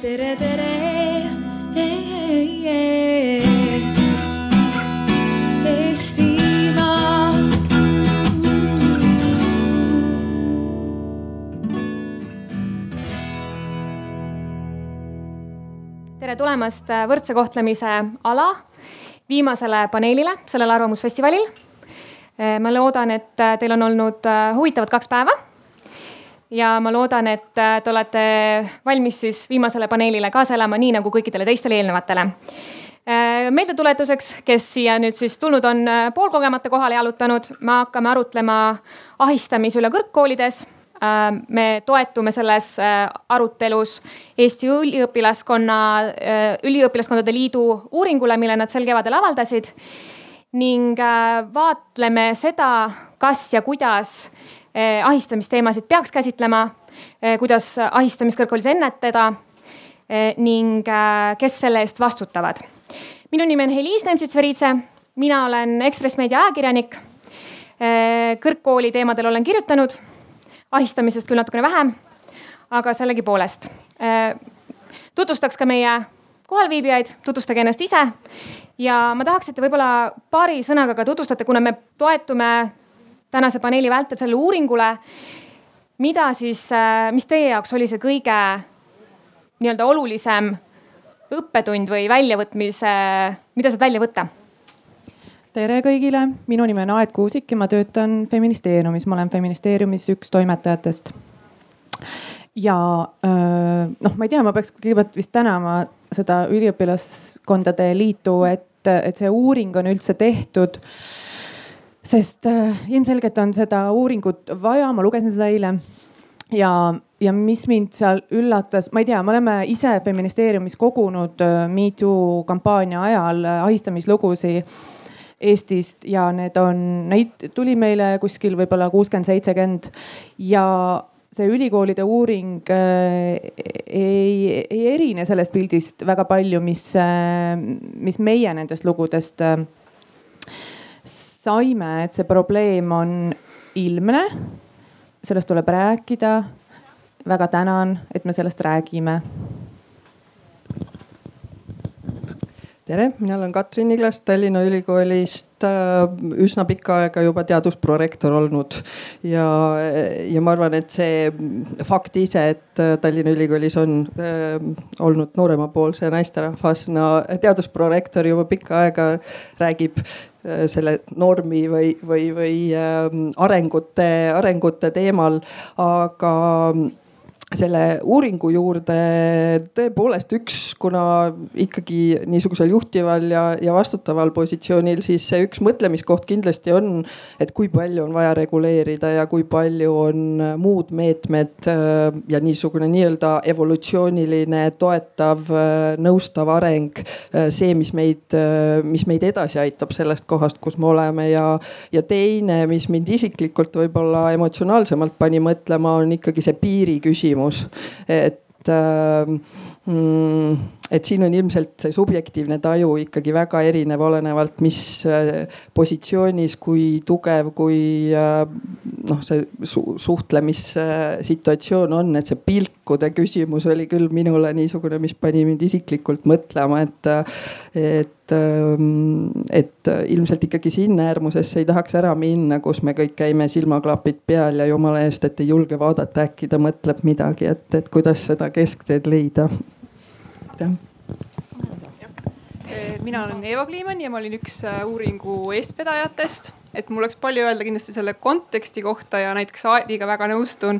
tere, tere. Eestimaa. tere tulemast võrdse kohtlemise ala viimasele paneelile sellel Arvamusfestivalil. ma loodan, et teil on olnud huvitavad kaks päeva. Ja ma loodan, et te olete valmis siis viimasele paneelile kaasa elama, nii nagu kõikidele teistele eelnevatele. meeldetuletuseks, kes siia nüüd siis tulnud on poolkogemata kohale jalutanud, me hakkame arutlema ahistamise üle kõrgkoolides me toetume selles arutelus Eesti üliõpilaskonna, üliõpilaskondade liidu uuringule, mille nad sel kevadel avaldasid. ning vaatleme seda, kas ja kuidas ahistamisteemasid peaks käsitlema, kuidas ahistamist kõrgkoolis ennetada ning kes selle eest vastutavad. minu nimi on Heliis Nemtsits-Veritse, mina olen Ekspress Meedia ajakirjanik. kõrgkooli teemadel olen kirjutanud ahistamisest küll natukene vähem, aga sellegipoolest. tutvustaks ka meie kohalviibijaid, tutvustage ennast ise. ja ma tahaks, et te võib-olla paari sõnaga ka tutvustate, kuna me toetume tänase paneeli vältel sellele uuringule. mida siis, mis teie jaoks oli see kõige nii-öelda olulisem õppetund või väljavõtmise, mida saad välja võtta? tere kõigile, minu nimi on Aet Kuusik ja ma töötan feministeeriumis, ma olen feministeeriumis üks toimetajatest. ja noh, ma ei tea, ma peaks kõigepealt vist tänama seda üliõpilaskondade liitu, et, et see uuring on üldse tehtud. Sest ilmselgelt on seda uuringut vaja, ma lugesin seda eile. Ja, ja mis mind seal üllatas, ma ei tea, me oleme ise feministeeriumis kogunud Me Too kampaania ajal ahistamislugusid Eestist ja need on, neid tuli meile kuskil võib-olla kuuskümmend, seitsekümmend. Ja see ülikoolide uuring äh, ei, ei erine sellest pildist väga palju, mis äh,, mis meie nendest lugudest äh, saime, et see probleem on ilmne. sellest tuleb rääkida. väga tänan, et me sellest räägime tere, mina olen Katrin Niglas Tallinna Ülikoolist äh, üsna pikka aega juba teadusprorektor olnud. ja, ja ma arvan, et see fakt ise, et äh, Tallinna Ülikoolis on äh, olnud nooremapoolse naisterahvas, no teadusprorektor juba pikka aega räägib selle normi või, või, või äh, arengute, arengute teemal, aga selle uuringu juurde tõepoolest üks, kuna ikkagi niisugusel juhtival ja, ja vastutaval positsioonil, siis see üks mõtlemiskoht kindlasti on, et kui palju on vaja reguleerida ja kui palju on muud meetmed ja niisugune nii-öelda evolutsiooniline toetav, nõustav areng. see, mis meid, mis meid edasi aitab sellest kohast, kus me oleme ja, ja teine, mis mind isiklikult võib-olla emotsionaalsemalt pani mõtlema, on ikkagi see piiri küsimus küsimus, et äh, mm, et siin on ilmselt see subjektiivne taju ikkagi väga erinev, olenevalt, mis äh, positsioonis, kui tugev, kui äh, noh, see su suhtlemissituatsioon on, et see pilkude küsimus oli küll minule niisugune, mis pani mind isiklikult mõtlema, et, et, ähm, et ilmselt ikkagi sinna äärmusesse ei tahaks ära minna, kus me kõik käime silmaklapid peal ja jumala eest, et ei julge vaadata, äkki ta mõtleb midagi, et, et kuidas seda keskteed leida aitäh mina olen Eeva Kliimann ja ma olin üks äh, uuringu eestvedajatest. et mul oleks palju öelda kindlasti selle konteksti kohta ja näiteks Aadiga väga nõustun.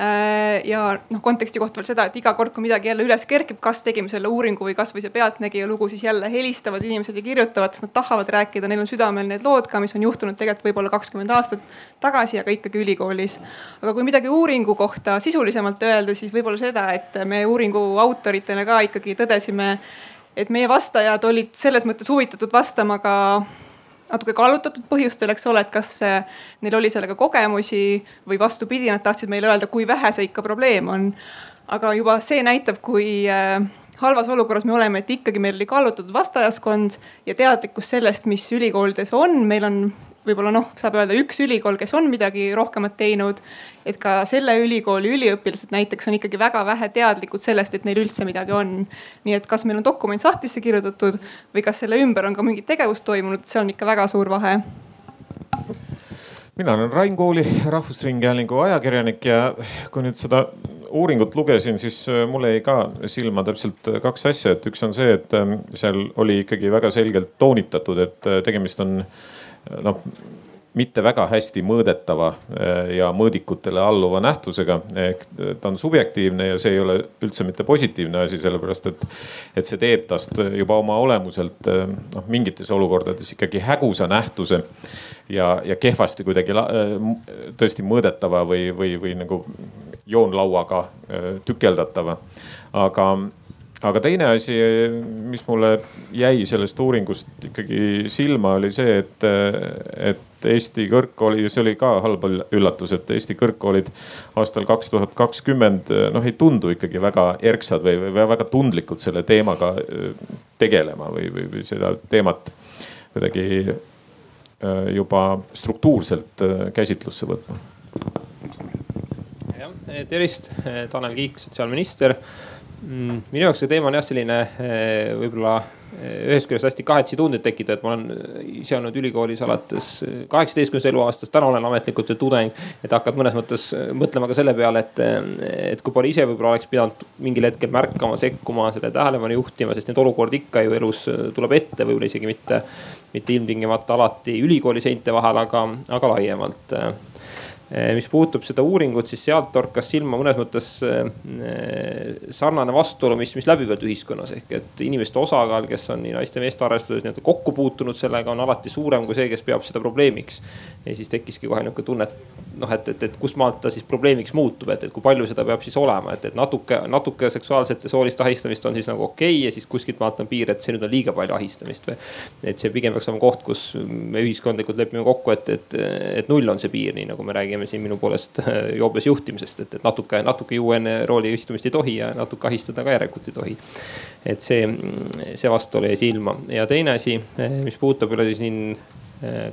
Äh, ja noh, konteksti kohta veel seda, et iga kord, kui midagi jälle üles kerkib, kas tegime selle uuringu või kasvõi see Pealtnägija lugu, siis jälle helistavad inimesed ja kirjutavad, sest nad tahavad rääkida, neil on südamel need lood ka, mis on juhtunud tegelikult võib-olla kakskümmend aastat tagasi, aga ikkagi ülikoolis. aga kui midagi uuringu kohta sisulisemalt öelda, siis võib-olla seda, et me uuringu autoritena ka ikkagi tõdesime et meie vastajad olid selles mõttes huvitatud vastama ka natuke kallutatud põhjustel, eks ole, et kas neil oli sellega kogemusi või vastupidi, nad tahtsid meile öelda, kui vähe see ikka probleem on. aga juba see näitab, kui äh, halvas olukorras me oleme, et ikkagi meil oli kallutatud vastajaskond ja teadlikkus sellest, mis ülikoolides on, meil on võib-olla noh, saab öelda üks ülikool, kes on midagi rohkemat teinud. et ka selle ülikooli üliõpilased näiteks on ikkagi väga vähe teadlikud sellest, et neil üldse midagi on. nii et kas meil on dokument sahtlisse kirjutatud või kas selle ümber on ka mingit tegevust toimunud, see on ikka väga suur vahe mina olen Rain Kooli Rahvusringhäälingu ajakirjanik ja kui nüüd seda uuringut lugesin, siis äh, mulle jäi ka silma täpselt äh, kaks asja, et üks on see, et ähm, seal oli ikkagi väga selgelt toonitatud, et äh, tegemist on noh mitte väga hästi mõõdetava ja mõõdikutele alluva nähtusega. ehk ta on subjektiivne ja see ei ole üldse mitte positiivne asi, sellepärast et, et see teeb tast juba oma olemuselt noh, mingites olukordades ikkagi hägusa nähtuse ja, ja kehvasti kuidagi tõesti mõõdetava või, või, või nagu joonlauaga tükeldatava. aga, aga teine asi, mis mulle jäi sellest uuringust ikkagi silma, oli see, et, et Eesti kõrgkooli see oli ka halb üllatus, et Eesti kõrgkoolid aastal kaks tuhat kakskümmend noh, ei tundu ikkagi väga erksad või, või väga tundlikud selle teemaga äh, tegelema või, või, või seda teemat kuidagi äh, juba struktuurselt käsitlusse võtma Eh, tervist, Tanel Kiik, sotsiaalminister. Mm, minu jaoks see teema on jah, selline eh, võib-olla ühest küljest hästi kahetisi tundeid tekitav, et ma olen ise olnud ülikoolis alates kaheksateistkümnendast eluaastast, täna olen ametlikult veel tudeng. et hakkad mõnes mõttes mõtlema ka selle peale, et, et kui palju ise võib-olla oleks pidanud mingil hetkel märkama, sekkuma, selle tähelepanu juhtima, sest neid olukordi ikka ju elus tuleb ette, võib-olla isegi mitte, mitte ilmtingimata alati ülikooli seinte vahel, aga, aga laiemalt Eh, mis puudutab seda uuringut, siis sealt torkas silma mõnes mõttes eh, sarnane vastuolu, mis, mis läbivalt ühiskonnas ehk et inimeste osakaal, kes on nii naiste-meeste arvestuses nii-öelda kokku puutunud sellega, on alati suurem kui see, kes peab seda probleemiks. ja siis tekkiski kohe nihuke tunne, et noh, et, et, et kust maalt ta siis probleemiks muutub, et, et kui palju seda peab siis olema, et, et natuke, natuke seksuaalset ja soolist ahistamist on siis nagu okei okay, ja siis kuskilt maalt on piir, et see nüüd on liiga palju ahistamist või. et see pigem peaks olema koht, kus me ühiskondlikult lepime kokku, et, et, et null on see piir, nii nagu me räägime räägime siin minu poolest äh, joobes juhtimisest, et, et natuke, natuke juua enne rooli istumist ei tohi ja natuke ahistada ka järelikult ei tohi. et see, see vastuolu jäi silma ja teine asi, äh, mis puudutab üle siin Äh,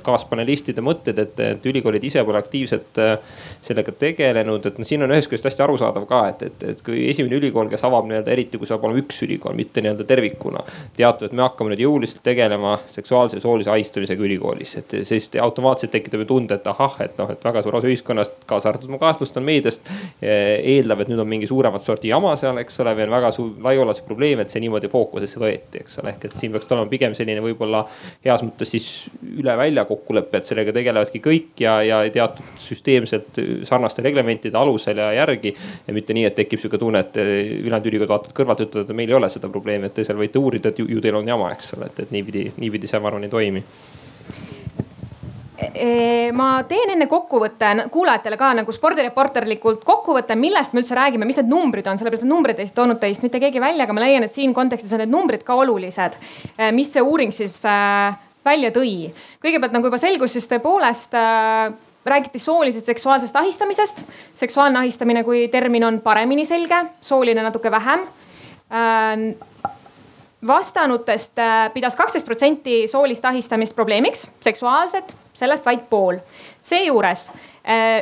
kaaspanelistide mõtted, et, et ülikoolid ise pole aktiivselt äh, sellega tegelenud, et noh, siin on ühest küljest hästi arusaadav ka, et, et, et kui esimene ülikool, kes avab nii-öelda, eriti kui saab olema üks ülikool, mitte nii-öelda tervikuna. teatab, et me hakkame nüüd jõuliselt tegelema seksuaalse ja soolise ahistamisega ülikoolis, et siis automaatselt tekitab ju tunde, et ahah, et noh, et väga suur osa ühiskonnast, kaasa arvatud ma kahtlustan meediast. eeldab, et nüüd on mingi suuremat sorti jama seal, eks ole, või on väga suur laiaulatuslik probleem, et see niimoodi fookusesse võeti, eks ole, ehk et siin peaks olema pigem selline võib-olla heas mõttes siis üle välja kokkulepe, et sellega tegelevadki kõik ja, ja teatud süsteemselt sarnaste reglementide alusel ja järgi. ja mitte nii, et tekib sihuke tunne, et ülejäänud ülikoolid vaatavad kõrvalt, ütlevad, et meil ei ole seda probleemi, et te seal võite uurida, et ju, ju teil on jama, eks ole, et, et niipidi, niipidi see ma arvan ei toimi e, ma teen enne kokkuvõtte kuulajatele ka nagu spordireporterlikult kokkuvõtte, millest me üldse räägime, mis need numbrid on, sellepärast et numbrid ei toonud teist mitte keegi välja, aga ma leian, et siin kontekstis on need numbrid ka olulised. E, mis see uuring siis äh, välja tõi. kõigepealt nagu juba selgus, siis tõepoolest äh, räägiti soolisest seksuaalsest ahistamisest. seksuaalne ahistamine kui termin on paremini selge, sooline natuke vähem äh,. vastanutest äh, pidas kaksteist protsenti soolist ahistamist probleemiks, seksuaalset, sellest vaid pool. seejuures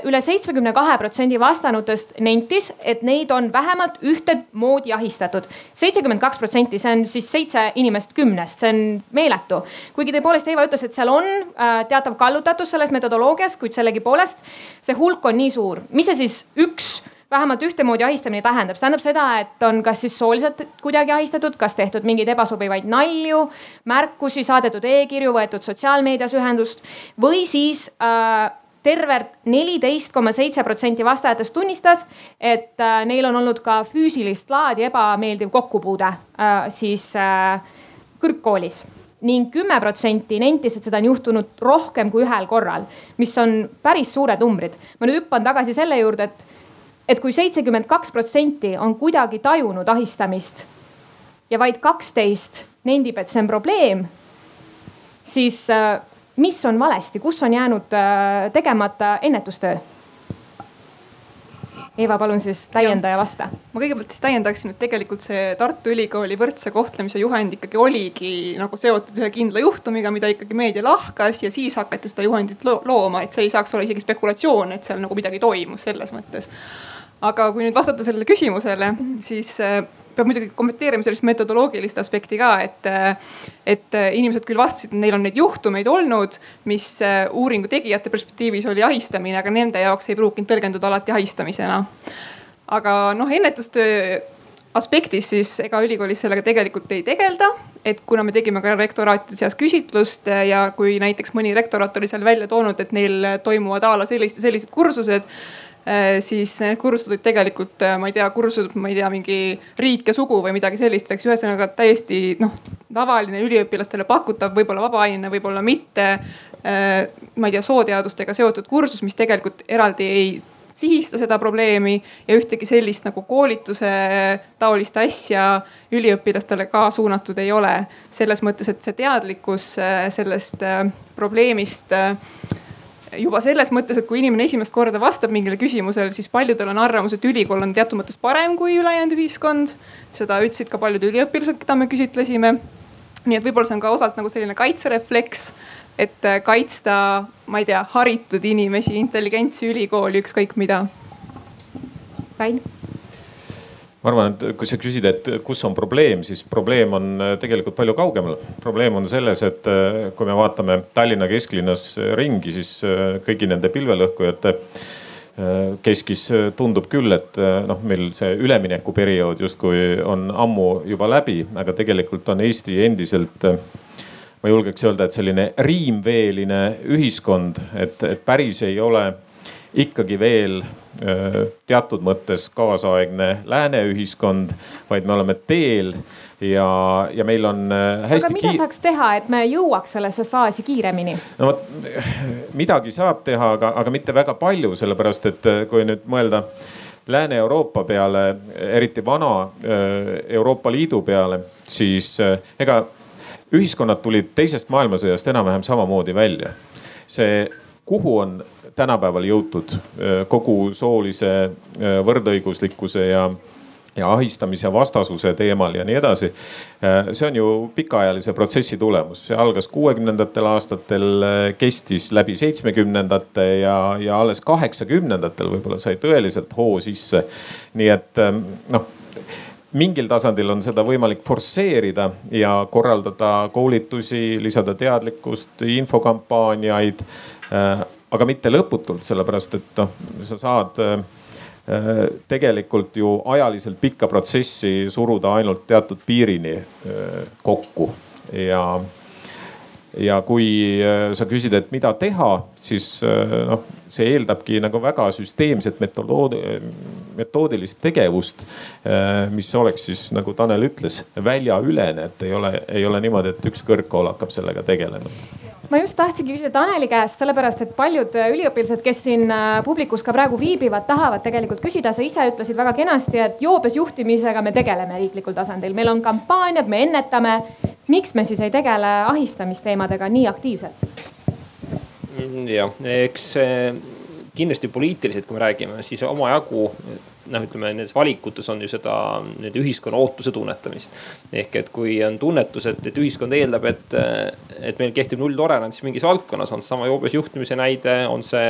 üle seitsmekümne kahe protsendi vastanutest nentis, et neid on vähemalt ühtemoodi ahistatud. seitsekümmend kaks protsenti, see on siis seitse inimest kümnest, see on meeletu. kuigi tõepoolest Eva ütles, et seal on äh, teatav kallutatus selles metodoloogias, kuid sellegipoolest see hulk on nii suur. mis see siis üks vähemalt ühtemoodi ahistamine tähendab, see tähendab seda, et on kas siis sooliselt kuidagi ahistatud, kas tehtud mingeid ebasobivaid nalju, märkusi, saadetud e-kirju, võetud sotsiaalmeedias ühendust või siis äh, tervelt neliteist koma seitse protsenti vastajatest tunnistas, et äh, neil on olnud ka füüsilist laadi ebameeldiv kokkupuude äh, siis äh, kõrgkoolis ning kümme protsenti nentis, et seda on juhtunud rohkem kui ühel korral, mis on päris suured numbrid. ma nüüd hüppan tagasi selle juurde, et, et kui seitsekümmend kaks protsenti on kuidagi tajunud ahistamist ja vaid kaksteist nendib, et see on probleem, siis mis on valesti, kus on jäänud äh, tegemata ennetustöö? Eeva, palun siis täienda ja vasta. ma kõigepealt siis täiendaksin, et tegelikult see Tartu Ülikooli võrdse kohtlemise juhend ikkagi oligi nagu seotud ühe kindla juhtumiga, mida ikkagi meedia lahkas ja siis hakati seda juhendit lo looma, et see ei saaks olla isegi spekulatsioon, et seal nagu midagi toimus selles mõttes. Aga kui nüüd vastata sellele küsimusele, siis äh, peab muidugi kommenteerima sellist metodoloogilist aspekti ka, et, et inimesed küll vastasid, et neil on neid juhtumeid olnud, mis äh, uuringu tegijate perspektiivis oli ahistamine, aga nende jaoks ei pruukinud tõlgenduda alati ahistamisena. aga noh, ennetustöö aspektis siis ega ülikoolis sellega tegelikult ei tegelda. et kuna me tegime ka rektoraatide seas küsitlust ja kui näiteks mõni rektoraat oli seal välja toonud, et neil toimuvad a la sellised sellised kursused Äh, siis need kursused olid tegelikult, äh, ma ei tea, kursused, ma ei tea, mingi riik ja sugu või midagi sellist, eks ühesõnaga täiesti noh, tavaline üliõpilastele pakutav, võib-olla vabaaine, võib-olla mitte. Äh, ma ei tea, sooteadustega seotud kursus, mis tegelikult eraldi ei sihista seda probleemi ja ühtegi sellist nagu koolituse taolist asja üliõpilastele ka suunatud ei ole. selles mõttes, et see teadlikkus sellest probleemist juba selles mõttes, et kui inimene esimest korda vastab mingile küsimusele, siis paljudel on arvamus, et ülikool on teatud mõttes parem kui ülejäänud ühiskond. seda ütlesid ka paljud üliõpilased, keda me küsitlesime. nii et võib-olla see on ka osalt nagu selline kaitserefleks, et äh, kaitsta, ma ei tea, haritud inimesi, intelligentsi ülikooli, ükskõik mida. Rain ma arvan, et kui sa küsid, et kus on probleem, siis probleem on äh, tegelikult palju kaugemal. probleem on selles, et äh, kui me vaatame Tallinna kesklinnas ringi, siis äh, kõigi nende pilvelõhkujate keskis tundub küll, et noh, meil see üleminekuperiood justkui on ammu juba läbi, aga tegelikult on Eesti endiselt ma julgeks öelda, et selline riimveeline ühiskond, et, et päris ei ole ikkagi veel teatud mõttes kaasaegne lääne ühiskond, vaid me oleme teel ja, ja meil on hästi. aga mida kiir... saaks teha, et me jõuaks sellesse faasi kiiremini? no vot midagi saab teha, aga, aga mitte väga palju, sellepärast et kui nüüd mõelda Lääne-Euroopa peale, eriti vana Euroopa Liidu peale, siis ega ühiskonnad tulid teisest maailmasõjast enam-vähem samamoodi välja. see, kuhu on tänapäeval jõutud kogu soolise võrdõiguslikkuse ja ja ahistamise vastasuse teemal ja nii edasi. see on ju pikaajalise protsessi tulemus, see algas kuuekümnendatel aastatel, kestis läbi seitsmekümnendate ja, ja alles kaheksakümnendatel võib-olla sai tõeliselt hoo sisse. nii et noh mingil tasandil on seda võimalik forsseerida ja korraldada koolitusi, lisada teadlikkust, infokampaaniaid aga mitte lõputult, sellepärast et noh, sa saad äh, äh, tegelikult ju ajaliselt pikka protsessi suruda ainult teatud piirini äh, kokku. Ja ja kui sa küsid, et mida teha, siis noh, see eeldabki nagu väga süsteemset metodood, metoodilist tegevust. mis oleks siis nagu Tanel ütles, väljaülene, et ei ole, ei ole niimoodi, et üks kõrgkool hakkab sellega tegelema ma just tahtsingi küsida Taneli käest, sellepärast et paljud äh, üliõpilased, kes siin äh, publikus ka praegu viibivad, tahavad tegelikult küsida. sa ise ütlesid väga kenasti, et joobes juhtimisega me tegeleme riiklikul tasandil, meil on kampaaniad, me ennetame. miks me siis ei tegele ahistamisteemadega nii aktiivselt? Mm, jah, eks kindlasti poliitiliselt, kui me räägime, siis omajagu noh, ütleme nendes valikutes on ju seda nii-öelda ühiskonna ootuse tunnetamist. ehk et kui on tunnetus, et, et ühiskond eeldab, et, et meil kehtib nulltolerants mingis valdkonnas, on seesama joobes juhtimise näide, on see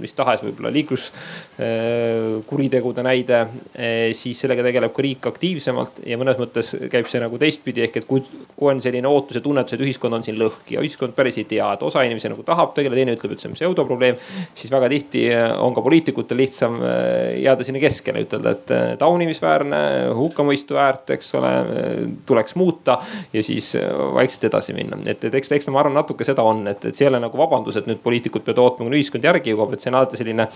mis tahes võib-olla liikluskuritegude näide. siis sellega tegeleb ka riik aktiivsemalt ja mõnes mõttes käib see nagu teistpidi, ehk et kui, kui on selline ootus ja tunnetus, et ühiskond on siin lõhki ja ühiskond päris ei tea, et osa inimesi nagu tahab tegeleda, teine ütleb, et see on pseudoprobleem. siis väga tihti on ka poliitikutel lihtsam jääda sinna keskele keskele, ütelda, et äh, taunimisväärne, hukkamõistu väärt, eks ole, tuleks muuta ja siis äh, vaikselt edasi minna. et, et eks, eks ma arvan, natuke seda on, et, et see ei ole nagu vabandus, et nüüd poliitikud peavad ootama, kuni ühiskond järgi jõuab, et see on alati selline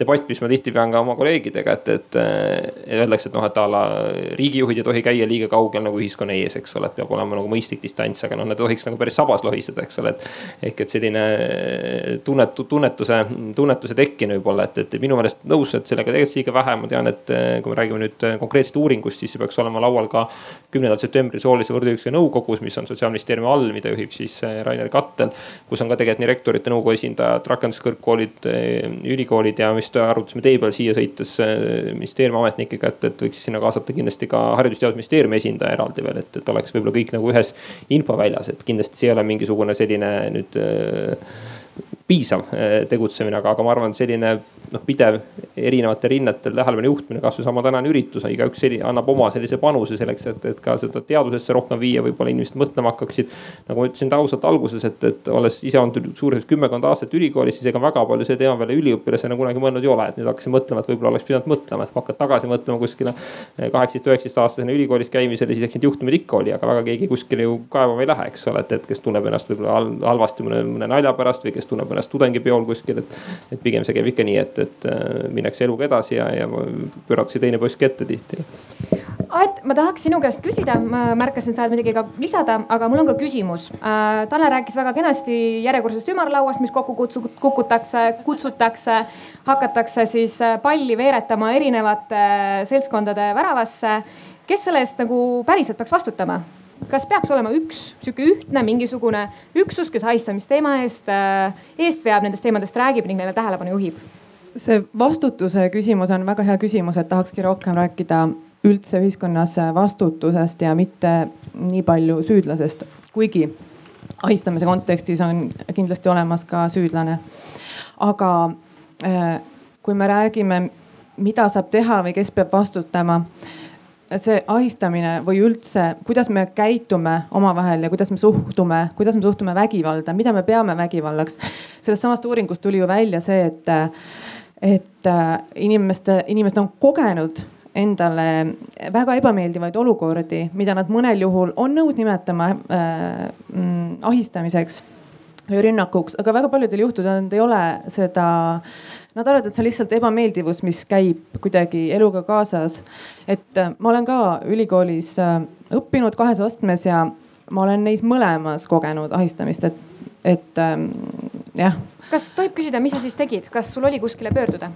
debatt, mis ma tihti pean ka oma kolleegidega, et, et öeldakse, et noh, et a la riigijuhid ei tohi käia liiga kaugel nagu ühiskonna ees, eks ole, et peab olema nagu mõistlik distants, aga noh, nad ei tohiks nagu päris sabas lohiseda, eks ole, et. ehk et selline tunnetu, tunnetuse, tunnetuse tekkimine võib-olla, et, et minu meelest nõus, et sellega tegelikult liiga vähe, ma ma tean, et kui me räägime nüüd konkreetsest uuringust, siis see peaks olema laual ka kümnendal septembril soolise võrdõiguslikkuse nõukogus, mis on sotsiaalministeeriumi all, mida juhib siis Rainer Kattel. kus on ka tegelikult nii rektorite nõukogu esindajad, rakenduskõrgkoolid, ülikoolid ja vist arutasime tee peal siia sõites ministeeriumi ametnikega, et, et võiks sinna kaasata kindlasti ka Haridus- ja Teadusministeeriumi esindaja eraldi veel, et, et oleks võib-olla kõik nagu ühes infoväljas, et kindlasti see ei ole mingisugune selline nüüd piisav tegutsemine, aga, aga ma arvan, selline noh, pidev erinevatel rinnetel tähelepanu juhtimine, kasvõi sama tänane üritus, igaüks annab oma sellise panuse selleks, et, et ka seda teadusesse rohkem viia, võib-olla inimesed mõtlema hakkaksid. nagu ma ütlesin ausalt alguses, et, et olles ise olnud suurusjärgus kümmekond aastat ülikoolis, siis ega väga palju selle teema peale üliõpilasena kunagi mõelnud ei ole, et nüüd hakkasin mõtlema, et võib-olla oleks pidanud mõtlema, et kui hakkad tagasi mõtlema kuskile kaheksateist, üheksateist aastasena ülikoolis käimisele, siis eks neid juhtumeid ikka oli, aga väga keegi kuskile ju kaevama ei lähe, eks ole, et, et kes tunneb ennast võib-olla halvasti mõne, mõne nalja pärast või kes tunneb ennast tudengipeol kuskil, et. et pigem see käib ikka nii, et, et äh, minnakse eluga edasi ja, ja pööratakse teine poiss ette tihti. Aet, ma tahaks sinu käest küsida, ma märkasin, sa oled midagi ka lisada, aga mul on ka küsimus äh,. Tanel rääkis väga kenasti järjekordsest ümarlauast, mis kokku kukutakse, kutsutakse, hakatakse siis äh, palli veeretama erinevate seltskondade väravasse. kes selle eest nagu päriselt peaks vastutama? Kas peaks olema üks sihuke ühtne mingisugune üksus, kes ahistamisteema eest, äh, eest veab, nendest teemadest räägib ning neile tähelepanu juhib? see vastutuse küsimus on väga hea küsimus, et tahakski rohkem rääkida üldse ühiskonnas vastutusest ja mitte nii palju süüdlasest, kuigi ahistamise kontekstis on kindlasti olemas ka süüdlane. aga äh, kui me räägime, mida saab teha või kes peab vastutama see ahistamine või üldse, kuidas me käitume omavahel ja kuidas me suhtume, kuidas me suhtume vägivalda, mida me peame vägivallaks. sellest samast uuringust tuli ju välja see, et, et äh, inimeste, inimesed on kogenud endale väga ebameeldivaid olukordi, mida nad mõnel juhul on nõus nimetama äh, mm, ahistamiseks või rünnakuks, aga väga paljudel juhtudel nad ei ole seda Nad arvavad, et see on lihtsalt ebameeldivus, mis käib kuidagi eluga kaasas. et äh, ma olen ka ülikoolis äh, õppinud kahes astmes ja ma olen neis mõlemas kogenud ahistamist, et, et ähm, jah. kas tohib küsida, mis sa siis tegid, kas sul oli kuskile pöörduda?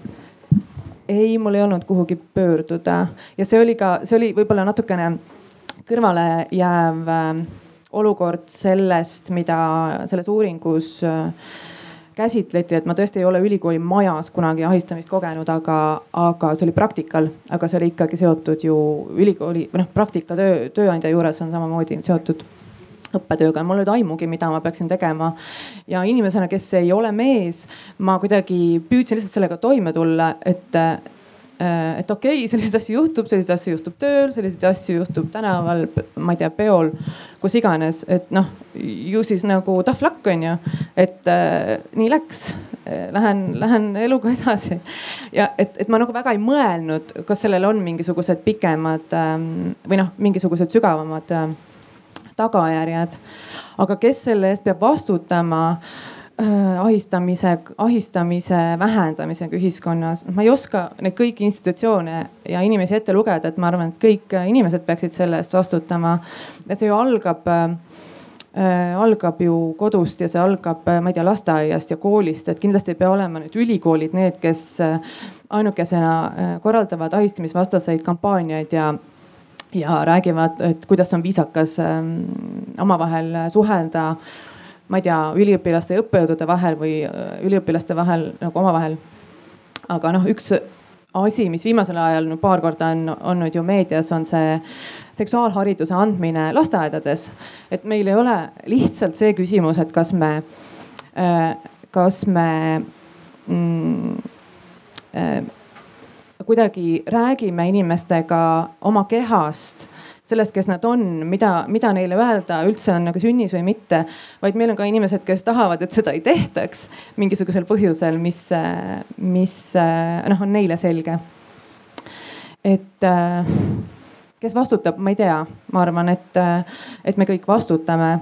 ei, mul ei olnud kuhugi pöörduda ja see oli ka, see oli võib-olla natukene kõrvale jääv äh, olukord sellest, mida selles uuringus äh, käsitleti, et ma tõesti ei ole ülikooli majas kunagi ahistamist kogenud, aga, aga see oli praktikal, aga see oli ikkagi seotud ju ülikooli või noh, praktikatöö, tööandja juures on samamoodi seotud õppetööga, mul ei olnud aimugi, mida ma peaksin tegema. ja inimesena, kes ei ole mees, ma kuidagi püüdsin lihtsalt sellega toime tulla, et et okei okay,, selliseid asju juhtub, selliseid asju juhtub tööl, selliseid asju juhtub tänaval, ma ei tea, peol, kus iganes, et noh, ju siis nagu tough luck on ju, et äh, nii läks. Lähen, lähen eluga edasi ja et, et ma nagu väga ei mõelnud, kas sellel on mingisugused pikemad ähm, või noh, mingisugused sügavamad äh, tagajärjed. aga kes selle eest peab vastutama Äh, ahistamise, ahistamise vähendamisega ühiskonnas. ma ei oska neid kõiki institutsioone ja inimesi ette lugeda, et ma arvan, et kõik inimesed peaksid selle eest vastutama. et see ju algab äh, algab ju kodust ja see algab, ma ei tea, lasteaiast ja koolist, et kindlasti ei pea olema nüüd ülikoolid need, kes äh, ainukesena äh, korraldavad ahistamisvastaseid kampaaniaid ja ja räägivad, et kuidas on viisakas ähm, omavahel suhelda ma ei tea, üliõpilaste ja õppejõudude vahel või äh, üliõpilaste vahel nagu omavahel. aga noh, üks asi, mis viimasel ajal no, paar korda on olnud ju meedias, on see seksuaalhariduse andmine lasteaedades. et meil ei ole lihtsalt see küsimus, et kas me, äh, kas me mm, äh, kuidagi räägime inimestega oma kehast sellest, kes nad on, mida, mida neile öelda üldse on nagu sünnis või mitte. vaid meil on ka inimesed, kes tahavad, et seda ei tehtaks mingisugusel põhjusel, mis, mis noh, on neile selge. et kes vastutab, ma ei tea, ma arvan, et, et me kõik vastutame.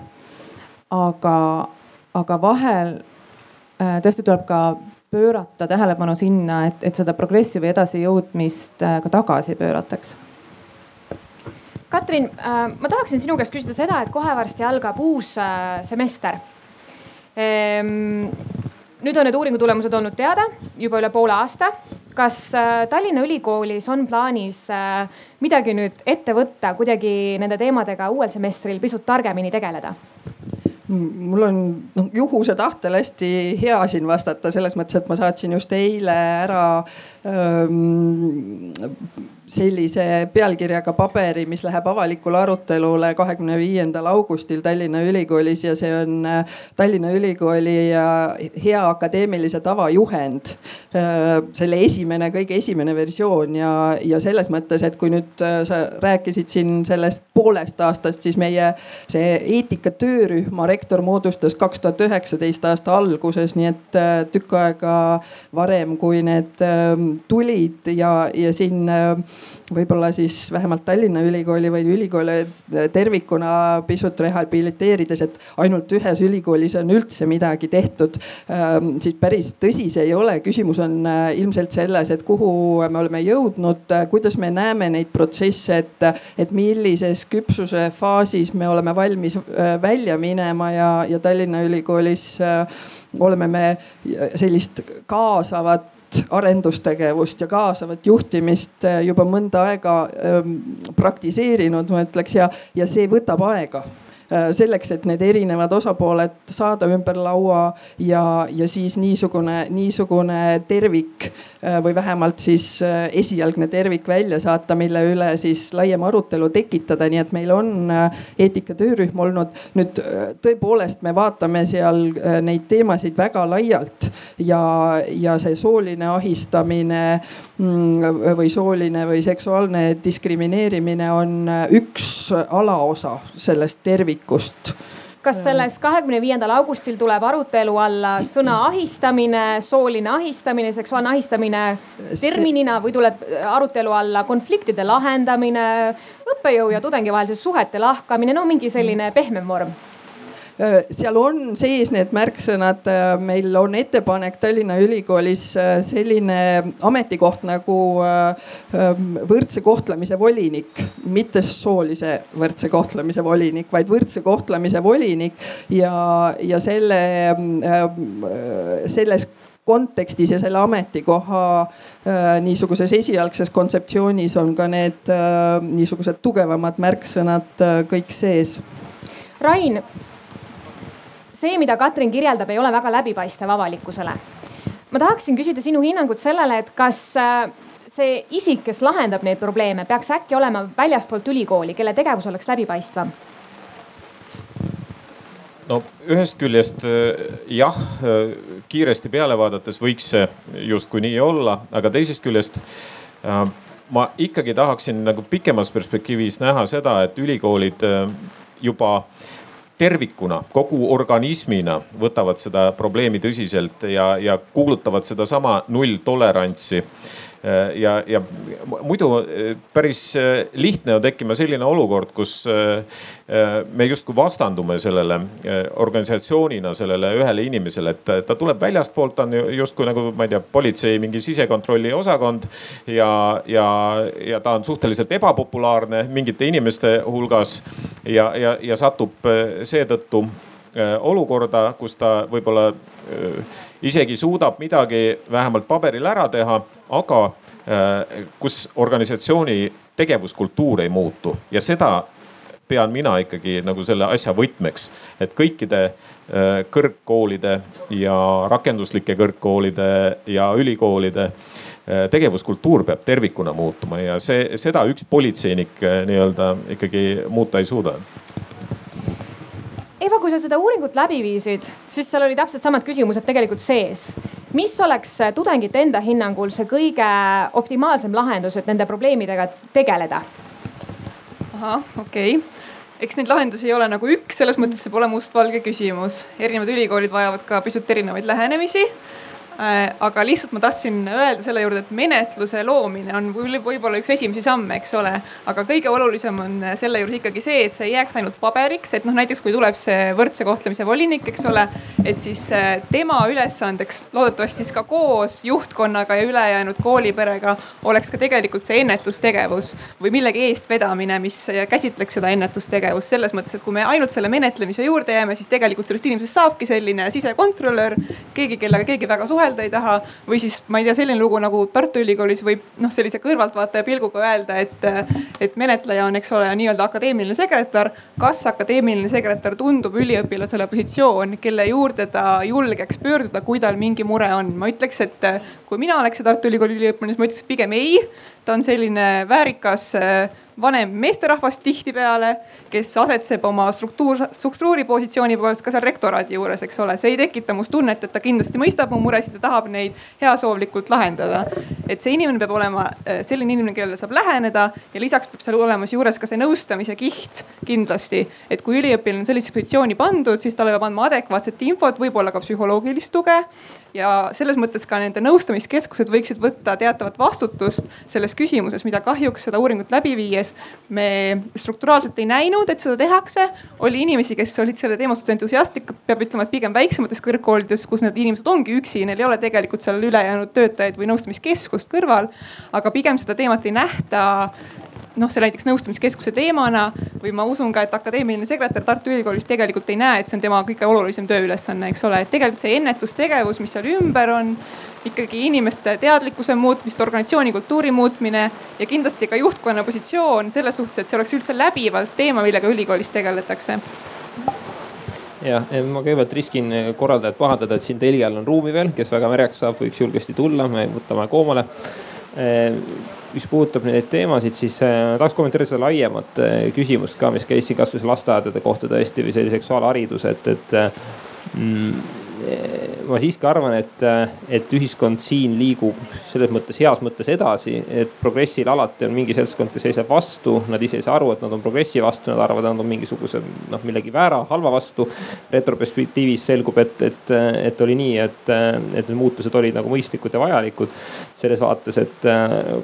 aga, aga vahel tõesti tuleb ka pöörata tähelepanu sinna, et, et seda progressi või edasijõudmist ka tagasi pöörataks Katrin, äh, ma tahaksin sinu käest küsida seda, et kohe varsti algab uus äh, semester. Ehm, nüüd on need uuringu tulemused olnud teada juba üle poole aasta. kas äh, Tallinna Ülikoolis on plaanis midagi nüüd ette võtta, kuidagi nende teemadega uuel semestril pisut targemini tegeleda? mul on noh juhuse tahtel hästi hea siin vastata selles mõttes, et ma saatsin just eile ära sellise pealkirjaga paberi, mis läheb avalikule arutelule kahekümne viiendal augustil Tallinna Ülikoolis ja see on äh, Tallinna Ülikooli hea akadeemilise tava juhend. Äh, selle esimene, kõige esimene versioon ja, ja selles mõttes, et kui nüüd äh, sa rääkisid siin sellest poolest aastast, siis meie see eetika töörühma rektor moodustas kaks tuhat üheksateist aasta alguses, nii et tükk aega varem, kui need ähm, tulid ja, ja siin võib-olla siis vähemalt Tallinna Ülikooli või ülikoole tervikuna pisut rehabiliteerides, et ainult ühes ülikoolis on üldse midagi tehtud. Ähm, siis päris tõsi see ei ole, küsimus on äh, ilmselt selles, et kuhu me oleme jõudnud, äh, kuidas me näeme neid protsesse, et, et millises küpsuse faasis me oleme valmis äh, välja minema ja, ja Tallinna Ülikoolis oleme me sellist kaasavat arendustegevust ja kaasavat juhtimist eh, juba mõnda aega ehm, praktiseerinud, ma ütleks ja, ja see võtab aega selleks, et need erinevad osapooled saada ümber laua ja, ja siis niisugune, niisugune tervik äh, või vähemalt siis äh, esialgne tervik välja saata, mille üle siis laiem arutelu tekitada, nii et meil on eetika töörühm olnud. nüüd tõepoolest me vaatame seal neid teemasid väga laialt. Ja, ja see sooline ahistamine mm, või sooline või seksuaalne diskrimineerimine on üks alaosa sellest tervikust tervikust kas selles kahekümne viiendal augustil tuleb arutelu alla sõna ahistamine, sooline ahistamine, seksuaalne ahistamine terminina või tuleb arutelu alla konfliktide lahendamine, õppejõu ja tudengi vahelise suhete lahkamine, no mingi selline pehmem vorm seal on sees need märksõnad, äh, meil on ettepanek Tallinna Ülikoolis äh, selline ametikoht nagu ähm, võrdse kohtlemise volinik, mitte soolise võrdse kohtlemise volinik, vaid võrdse kohtlemise volinik ja, ja selle, selles kontekstis ja selle ametikoha äh, niisuguses esialgses kontseptsioonis on ka need äh, niisugused tugevamad märksõnad äh, kõik sees. Rain, see, mida Katrin kirjeldab, ei ole väga läbipaistev avalikkusele. ma tahaksin küsida sinu hinnangut sellele, et kas äh, see isik, kes lahendab neid probleeme, peaks äkki olema väljastpoolt ülikooli, kelle tegevus oleks läbipaistvam? no ühest küljest äh, jah, äh, kiiresti peale vaadates võiks see justkui nii olla, aga teisest küljest ma ikkagi tahaksin nagu pikemas perspektiivis näha seda, et ülikoolid juba tervikuna, kogu organismina võtavad seda probleemi tõsiselt ja, ja kuulutavad sedasama nulltolerantsi ja, ja muidu päris lihtne on tekkima selline olukord, kus me justkui vastandume sellele organisatsioonina sellele ühele inimesele, et ta tuleb väljastpoolt, ta on justkui nagu ma ei tea, politsei mingi sisekontrolli osakond ja, ja, ja ta on suhteliselt ebapopulaarne mingite inimeste hulgas ja, ja, ja satub seetõttu olukorda, kus ta võib-olla isegi suudab midagi vähemalt paberil ära teha, aga äh, kus organisatsiooni tegevuskultuur ei muutu ja seda pean mina ikkagi nagu selle asja võtmeks, et kõikide äh, kõrgkoolide ja rakenduslike kõrgkoolide ja ülikoolide äh, tegevuskultuur peab tervikuna muutuma ja see, seda üks politseinik nii-öelda ikkagi muuta ei suuda Eva, kui sa seda uuringut läbi viisid, siis seal oli täpselt samad küsimused tegelikult sees. Mis oleks tudengite enda hinnangul see kõige optimaalsem lahendus, et nende probleemidega tegeleda? ahah, okei. Okay eks neid lahendusi ei ole nagu üks, selles mõttes see pole mustvalge küsimus, erinevad ülikoolid vajavad ka pisut erinevaid lähenemisi. Äh, aga lihtsalt ma tahtsin öelda selle juurde, et menetluse loomine on võib-olla üks esimesi samme, eks ole. aga kõige olulisem on selle juures ikkagi see, et see ei jääks ainult paberiks, et noh, näiteks kui tuleb see võrdse kohtlemise volinik, eks ole. et siis äh, tema ülesandeks loodetavasti siis ka koos juhtkonnaga ja ülejäänud kooliperega oleks ka tegelikult see ennetustegevus või millegi eestvedamine, mis käsitleks seda ennetustegevust selles mõttes, et kui me ainult selle menetlemise juurde jääme, siis tegelikult sellest inimesest saabki selline sisekontrolör, keegi, kellega keegi väga suhelda suhelda ei taha. või siis ma ei tea, selline lugu nagu Tartu Ülikoolis võib noh, sellise kõrvaltvaataja pilguga öelda, et, et menetleja on, eks ole, nii-öelda akadeemiline sekretär. kas akadeemiline sekretär tundub üliõpilasele positsioon, kelle juurde ta julgeks pöörduda, kui tal mingi mure on? ma ütleks, et kui mina oleks Tartu Ülikooli üliõpilane, siis ma ütleks pigem ei. ta on selline väärikas vanem meesterahvas tihtipeale, kes asetseb oma struktuur, struktuuripositsiooni poolest ka seal rektoraadi juures, eks ole. see ei tekita must tunnet, et ta kindlasti mõistab mu muresid ja tahab neid heasoovlikult lahendada. et see inimene peab olema äh, selline inimene, kellele saab läheneda ja lisaks peab seal olemas juures ka see nõustamise kiht kindlasti. et kui üliõpilane on sellisesse positsiooni pandud, siis talle peab andma adekvaatset infot, võib-olla ka psühholoogilist tuge ja selles mõttes ka nende nõustamiskeskused võiksid võtta teatavat vastutust selles küsimuses, mida kahjuks seda uuringut läbi viies me strukturaalselt ei näinud, et seda tehakse. oli inimesi, kes olid selle teema suhtes entusiastlikud, peab ütlema, et pigem väiksemates kõrgkoolides, kus need inimesed ongi üksi, neil ei ole tegelikult seal ülejäänud töötajaid või nõustamiskeskust kõrval. aga pigem seda teemat ei nähta noh, see näiteks nõustamiskeskuse teemana või ma usun ka, et akadeemiline sekretär Tartu Ülikoolis tegelikult ei näe, et see on tema kõige olulisem tööülesanne, eks ole, et tegelikult see ennetustegevus, mis seal ümber on ikkagi inimeste teadlikkuse muutmist, organisatsiooni kultuuri muutmine ja kindlasti ka juhtkonna positsioon selles suhtes, et see oleks üldse läbivalt teema, millega ülikoolis tegeletakse. Jah, ma kõigepealt riskin korraldajat pahandada, et siin Telial on ruumi veel, kes väga mereks saab, võiks julgesti tulla, me võtame koomale mis puudutab neid teemasid, siis äh, tahaks kommenteerida seda laiemat äh, küsimust ka, mis käis siin kasvõi lasteaedade kohta tõesti või selle seksuaalhariduse, et, et äh, mm, ma siiski arvan, et, et ühiskond siin liigub selles mõttes heas mõttes edasi, et progressil alati on mingi seltskond, kes seisab vastu, nad ise ei saa aru, et nad on progressi vastu, nad arvavad, et nad on mingisuguse noh, millegi väära, halva vastu. retroperspektiivis selgub, et, et, et oli nii, et, et need muutused olid nagu mõistlikud ja vajalikud. selles vaates, et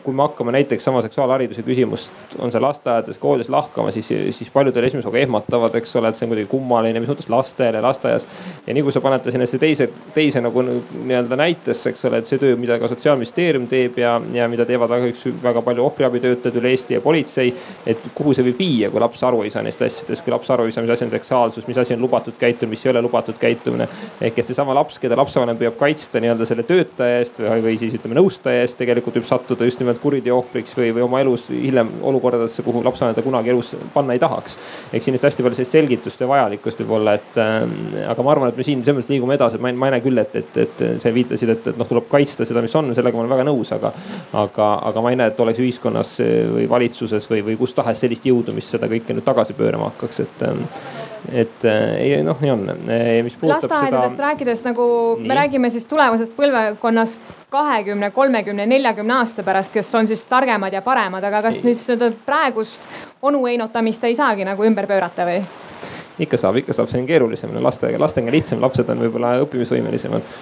kui me hakkame näiteks sama seksuaalhariduse küsimust, on see lasteaedades, koolides lahkama, siis, siis paljudel esimesel hooga ehmatavad, eks ole, et see on kuidagi kummaline, mis mõttes lastele lasteaias. ja nii kui sa panete sinna see teise, teise nagu nii-öelda näitesse, eks ole, et see töö, mida ka sotsiaalministeerium teeb ja, ja mida teevad väga, väga palju ohvriabitöötajad üle Eesti ja politsei. et kuhu see võib viia, kui laps aru ei saa neist asjadest, kui laps aru ei saa, mis asi on seksuaalsus, mis asi on lubatud käitumine, mis ei ole lubatud käitumine. ehk et seesama laps, keda lapsevanem püüab kaitsta nii-öelda selle töötaja eest või, või siis ütleme nõustaja eest, tegelikult võib sattuda just nimelt kuriteo ohvriks või, või oma elus hiljem olukordadesse, kuhu lapsevanem ta kunagi elus panna ei tahaks. eks siin hästi palju sellist selgitust ja vajalikkust võib olla, et äh, aga ma arvan, et me siin selles mõttes liigume edasi, et ma ei, ma ei näe küll, et, et, et sa viitasid, et, et noh, tuleb kaitsta seda, mis on, sellega ma olen väga nõus, aga. aga, aga ma ei näe, et oleks ühiskonnas või valitsuses või, või kus tahes sellist jõudu, mis seda kõike nüüd tagasi pöörama hakkaks, et et ei noh, nii on. lasteaedadest seda... rääkides nagu nii. me räägime siis tulevasest põlvkonnast kahekümne, kolmekümne, neljakümne aasta pärast, kes on siis targemad ja paremad, aga kas nüüd seda praegust onu heinotamist ei saagi nagu ümber pöörata või? Ikka saab, ikka saab, see on keerulisem, lastega, lastega lihtsam, lapsed on võib-olla õppimisvõimelisemad.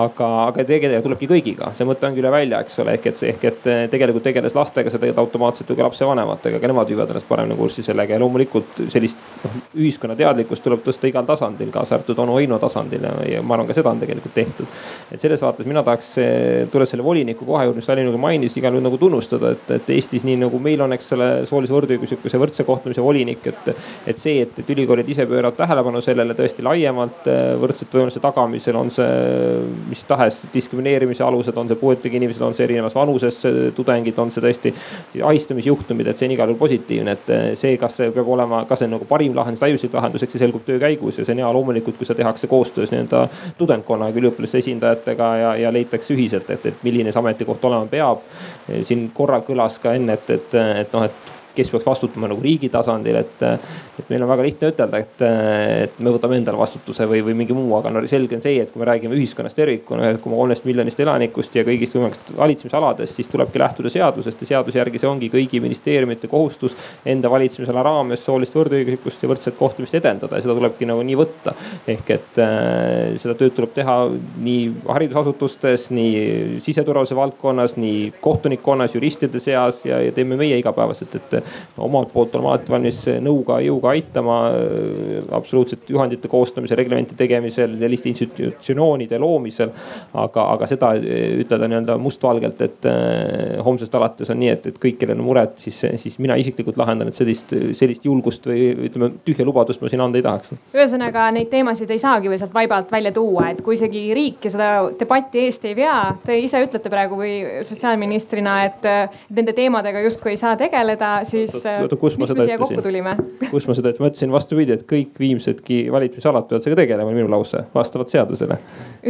aga, aga tegeleda tulebki kõigiga, see mõte ongi üle välja, eks ole, ehk et ehk et eh, tegelikult tegeles lastega, sa teed automaatselt ju ka lapsevanematega, ka nemad viivad ennast paremini kurssi sellega ja loomulikult sellist noh, ühiskonna teadlikkust tuleb tõsta igal tasandil, kaasa arvatud onu Heino tasandil ja, ja ma arvan, ka seda on tegelikult tehtud. et selles vaates mina tahaks, eh, tulles selle voliniku koha juurde, mis Tallinna mainis, igal juhul nagu tunnustada, et, et Eestis nii nagu meil on, eks ole, soolise võrdõiguslikkuse võrdse kohtlemise volinik, et, et see, et, et ülikoolid ise ise pööravad tähelepanu sellele tõesti laiemalt äh, võrdsete võimaluste tagamisel, on see mis tahes diskrimineerimise alused, on see puuetega inimesed, on see erinevas vanuses äh, tudengid, on see tõesti ahistamisjuhtumid, et see on igal juhul positiivne, et äh, see, kas see peab olema, kas see on nagu parim lahendus, täiuslik lahendus, eks see selgub töö käigus ja see on hea loomulikult, kui seda tehakse koostöös nii-öelda tudengkonnaga, üliõpilaste esindajatega ja, ja leitakse ühiselt, et, et milline see ametikoht olema peab. siin korra kõlas ka enne, et, et, et noh, et kes peaks vastutama nagu riigi tasandil, et, et meil on väga lihtne ütelda, et, et me võtame endale vastutuse või, või mingi muu, aga no selge on see, et kui me räägime ühiskonnast tervikuna, ühest koma kolmest miljonist elanikust ja kõigist võimalikest valitsemisaladest, siis tulebki lähtuda seadusest ja seaduse järgi see ongi kõigi ministeeriumite kohustus enda valitsemisala raames soolist võrdõiguslikkust ja võrdset kohtlemist edendada ja seda tulebki nagu nii võtta. ehk et äh, seda tööd tuleb teha nii haridusasutustes, nii siseturvalisuse valdkonnas, nii kohtunikkonnas, juristide seas ja, ja teeme meie igapäevaselt, et omalt poolt oleme alati valmis nõuga, jõuga aitama absoluutselt juhendite koostamisel, reglemente tegemisel, selliste institutsioonide loomisel. aga, aga seda ütelda nii-öelda mustvalgelt, et homsest alates on nii, et, et kõik, kellel on mured, siis, siis mina isiklikult lahendan, et sellist, sellist julgust või ütleme, tühja lubadust ma siin anda ei tahaks. ühesõnaga neid teemasid ei saagi või sealt vaiba alt välja tuua, et kui isegi riik ja seda debatti eest ei vea, te ise ütlete praegu või sotsiaalministrina, et nende teemadega justkui ei saa tegeleda, siis oota, kus ma seda ütlesin? kus ma seda ütlesin, ma ütlesin vastupidi, et kõik viimsedki valitsemisalad peavad sellega tegelema, minu lause, vastavalt seadusele.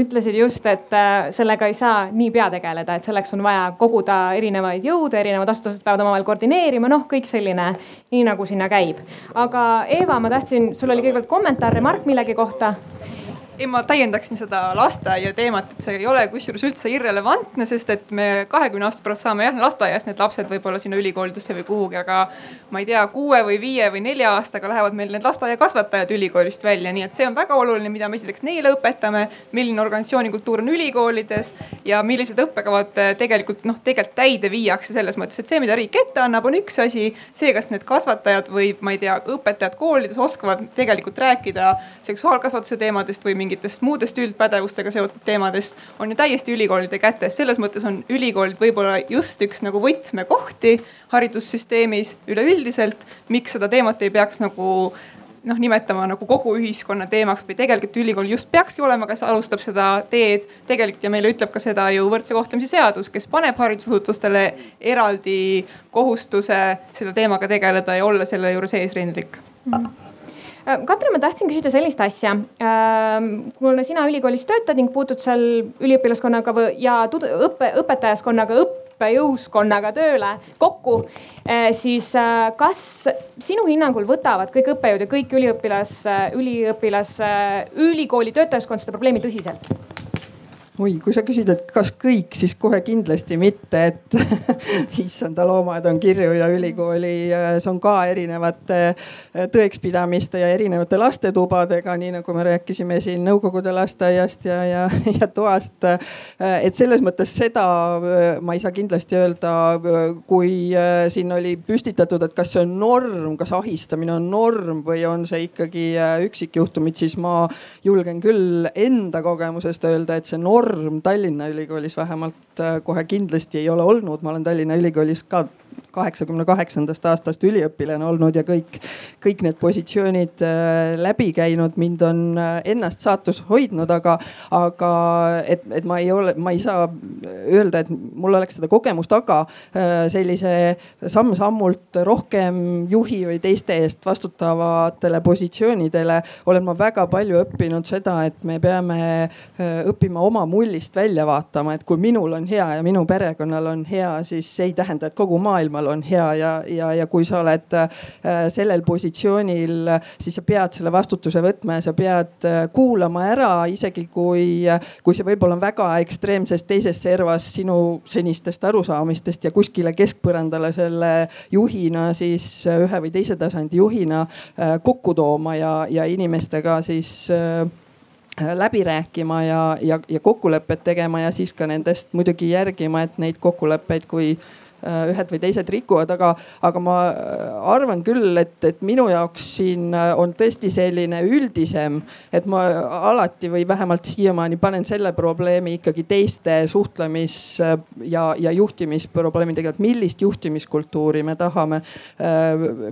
ütlesid just, et äh, sellega ei saa niipea tegeleda, et selleks on vaja koguda erinevaid jõude, erinevad asutused peavad omavahel koordineerima, noh, kõik selline, nii nagu sinna käib. aga Eeva, ma tahtsin, sul oli kõigepealt kommentaar, remark millegi kohta ei, ma täiendaksin seda lasteaia teemat, et see ei ole kusjuures üldse irrelevantne, sest et me kahekümne aasta pärast saame jah lasteaias need lapsed võib-olla sinna ülikoolidesse või kuhugi, aga ma ei tea, kuue või viie või nelja aastaga lähevad meil need lasteaiakasvatajad ülikoolist välja, nii et see on väga oluline, mida me esiteks neile õpetame, milline organisatsiooni kultuur on ülikoolides ja millised õppekavad tegelikult noh, tegelikult täide viiakse selles mõttes, et see, mida riik ette annab, on üks asi. see, kas need kasvatajad või ma ei tea, õpetajad koolides oskavad tegelikult rääkida seksuaalkasvatuse teemadest või mingi mingitest muudest üldpädevustega seotud teemadest on ju täiesti ülikoolide kätes. selles mõttes on ülikoolid võib-olla just üks nagu võtmekohti haridussüsteemis üleüldiselt, miks seda teemat ei peaks nagu noh, nimetama nagu kogu ühiskonna teemaks või tegelikult ülikool just peakski olema, kes alustab seda teed. tegelikult ja meile ütleb ka seda ju võrdse kohtlemise seadus, kes paneb haridusasutustele eraldi kohustuse selle teemaga tegeleda ja olla selle juures eesrindlik mm. -hmm Katrin, ma tahtsin küsida sellist asja. Kuna sina ülikoolis töötad ning puutud seal üliõpilaskonnaga ja õppe, õpetajaskonnaga, õppejõuskonnaga tööle kokku, äh, siis äh, kas sinu hinnangul võtavad kõik õppejõud ja kõik üliõpilas, üliõpilas, ülikooli töötajaskond seda probleemi tõsiselt? Oi, kui sa küsid, et kas kõik, siis kohe kindlasti mitte, et issanda loomad on kirju ja ülikoolis on ka erinevate äh, tõekspidamiste ja erinevate lastetubadega, nii nagu me rääkisime siin Nõukogude lasteaiast ja, ja, ja toast. Äh, et selles mõttes seda äh, ma ei saa kindlasti öelda, kui siin oli püstitatud, et kas see on norm, kas ahistamine on norm või on see ikkagi üksikjuhtumid, siis ma julgen küll enda kogemusest öelda, et see norm norm Tallinna Ülikoolis vähemalt äh, kohe kindlasti ei ole olnud, ma olen Tallinna Ülikoolis ka kaheksakümne kaheksandast aastast üliõpilane olnud ja kõik, kõik need positsioonid äh, läbi käinud, mind on äh, ennast saatus hoidnud, aga, aga et, et ma ei ole, ma ei saa öelda, et mul oleks seda kogemust, aga äh, sellise samm-sammult rohkem juhi või teiste eest vastutavatele positsioonidele olen ma väga palju õppinud seda, et me peame õppima oma mullist välja vaatama, et kui minul on hea ja minu perekonnal on hea, siis see ei tähenda, et kogu maailm maailmal on hea ja, ja, ja kui sa oled äh, sellel positsioonil, siis sa pead selle vastutuse võtma ja sa pead äh, kuulama ära, isegi kui, kui see võib-olla on väga ekstreemses teises servas sinu senistest arusaamistest ja kuskile keskpõrandale selle juhina siis äh, ühe või teise tasandi juhina kokku tooma ja, ja inimestega siis läbi rääkima ja, ja, ja kokkulepped tegema ja siis ka nendest muidugi järgima, et neid kokkuleppeid, kui ühed või teised rikuvad, aga, aga ma äh, arvan küll, et, et minu jaoks siin äh, on tõesti selline üldisem, et ma alati või vähemalt siiamaani panen selle probleemi ikkagi teiste suhtlemis ja, ja juhtimisprobleemidega, et millist juhtimiskultuuri me tahame.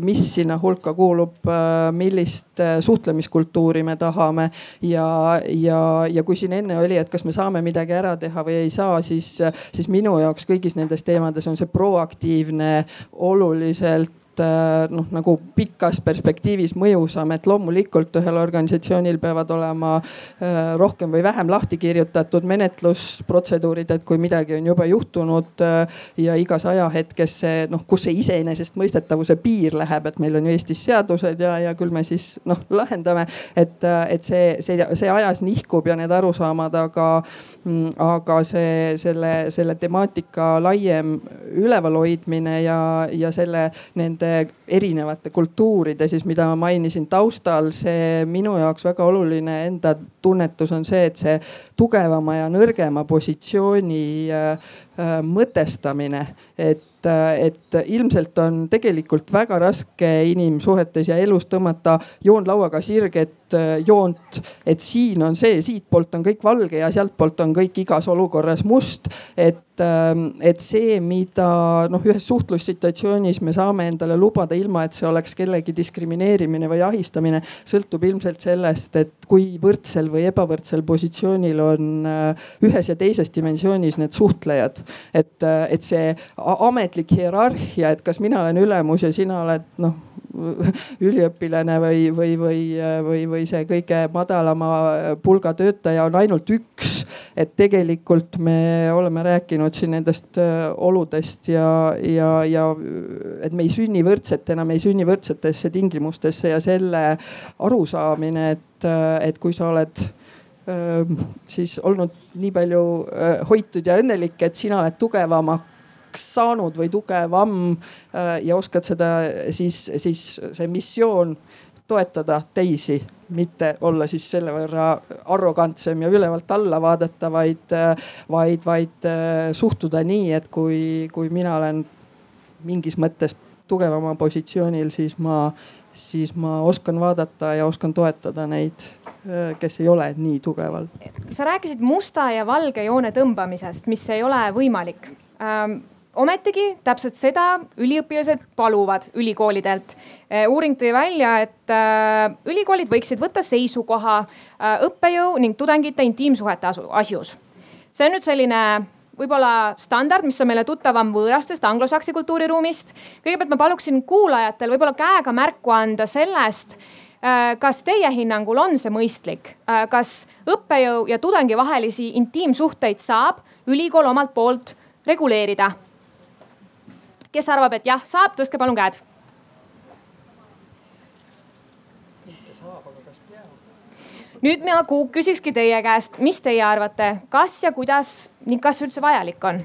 mis sinna hulka kuulub, millist suhtlemiskultuuri me tahame ja, ja, ja kui siin enne oli, et kas me saame midagi ära teha või ei saa, siis, siis minu jaoks kõigis nendes teemades on see proaktiivne, oluliselt Äh, noh, nagu pikas perspektiivis mõjusam, et loomulikult ühel organisatsioonil peavad olema äh, rohkem või vähem lahti kirjutatud menetlusprotseduurid, et kui midagi on juba juhtunud äh, ja igas ajahetkes see noh, kus see iseenesestmõistetavuse piir läheb, et meil on ju Eestis seadused ja, ja küll me siis noh lahendame, et, et see, see, see ajas nihkub ja need arusaamad, aga, aga see, selle, selle temaatika laiem üleval hoidmine ja, ja selle nende erinevate kultuuride siis, mida ma mainisin taustal, see minu jaoks väga oluline enda tunnetus on see, et see tugevama ja nõrgema positsiooni äh, äh, mõtestamine, et et ilmselt on tegelikult väga raske inimsuhetes ja elus tõmmata joonlauaga sirget joont, et siin on see, siitpoolt on kõik valge ja sealtpoolt on kõik igas olukorras must. et, et see, mida noh, ühes suhtlussituatsioonis me saame endale lubada, ilma et see oleks kellegi diskrimineerimine või ahistamine, sõltub ilmselt sellest, et kui võrdsel või ebavõrdsel positsioonil on ühes ja teises dimensioonis need suhtlejad. et, et see ametlik hierarhia, et kas mina olen ülemus ja sina oled noh üliõpilane või, või, või, või, või see kõige madalama pulga töötaja on ainult üks. et tegelikult me oleme rääkinud siin nendest äh, oludest ja, ja, ja et me ei sünni võrdsetena, me ei sünni võrdsetesse tingimustesse ja selle arusaamine, et, äh, et kui sa oled siis olnud nii palju hoitud ja õnnelik, et sina oled tugevamaks saanud või tugevam ja oskad seda siis, siis see missioon toetada teisi, mitte olla siis selle võrra arrogantsem ja ülevalt alla vaadata, vaid, vaid, vaid suhtuda nii, et kui, kui mina olen mingis mõttes tugevamal positsioonil, siis ma, siis ma oskan vaadata ja oskan toetada neid Äh, kes ei ole nii tugeval. sa rääkisid musta ja valge joone tõmbamisest, mis ei ole võimalik ähm ometigi täpselt seda üliõpilased paluvad ülikoolidelt. Äh, uuring tõi välja, et äh, ülikoolid võiksid võtta seisukoha õppejõu ning tudengite intiimsuhete asjus. see on nüüd selline võib-olla standard, mis on meile tuttavam võõrastest anglosaksi kultuuriruumist. kõigepealt ma paluksin kuulajatel võib-olla käega märku anda sellest Äh, kas teie hinnangul on see mõistlik, äh, kas õppejõu ja tudengi vahelisi intiimsuhteid saab ülikool omalt poolt reguleerida? Kes arvab, et jah, saab, tõstke palun käed. nüüd ma küsikski teie käest, mis teie arvate, kas ja kuidas ning kas üldse vajalik on?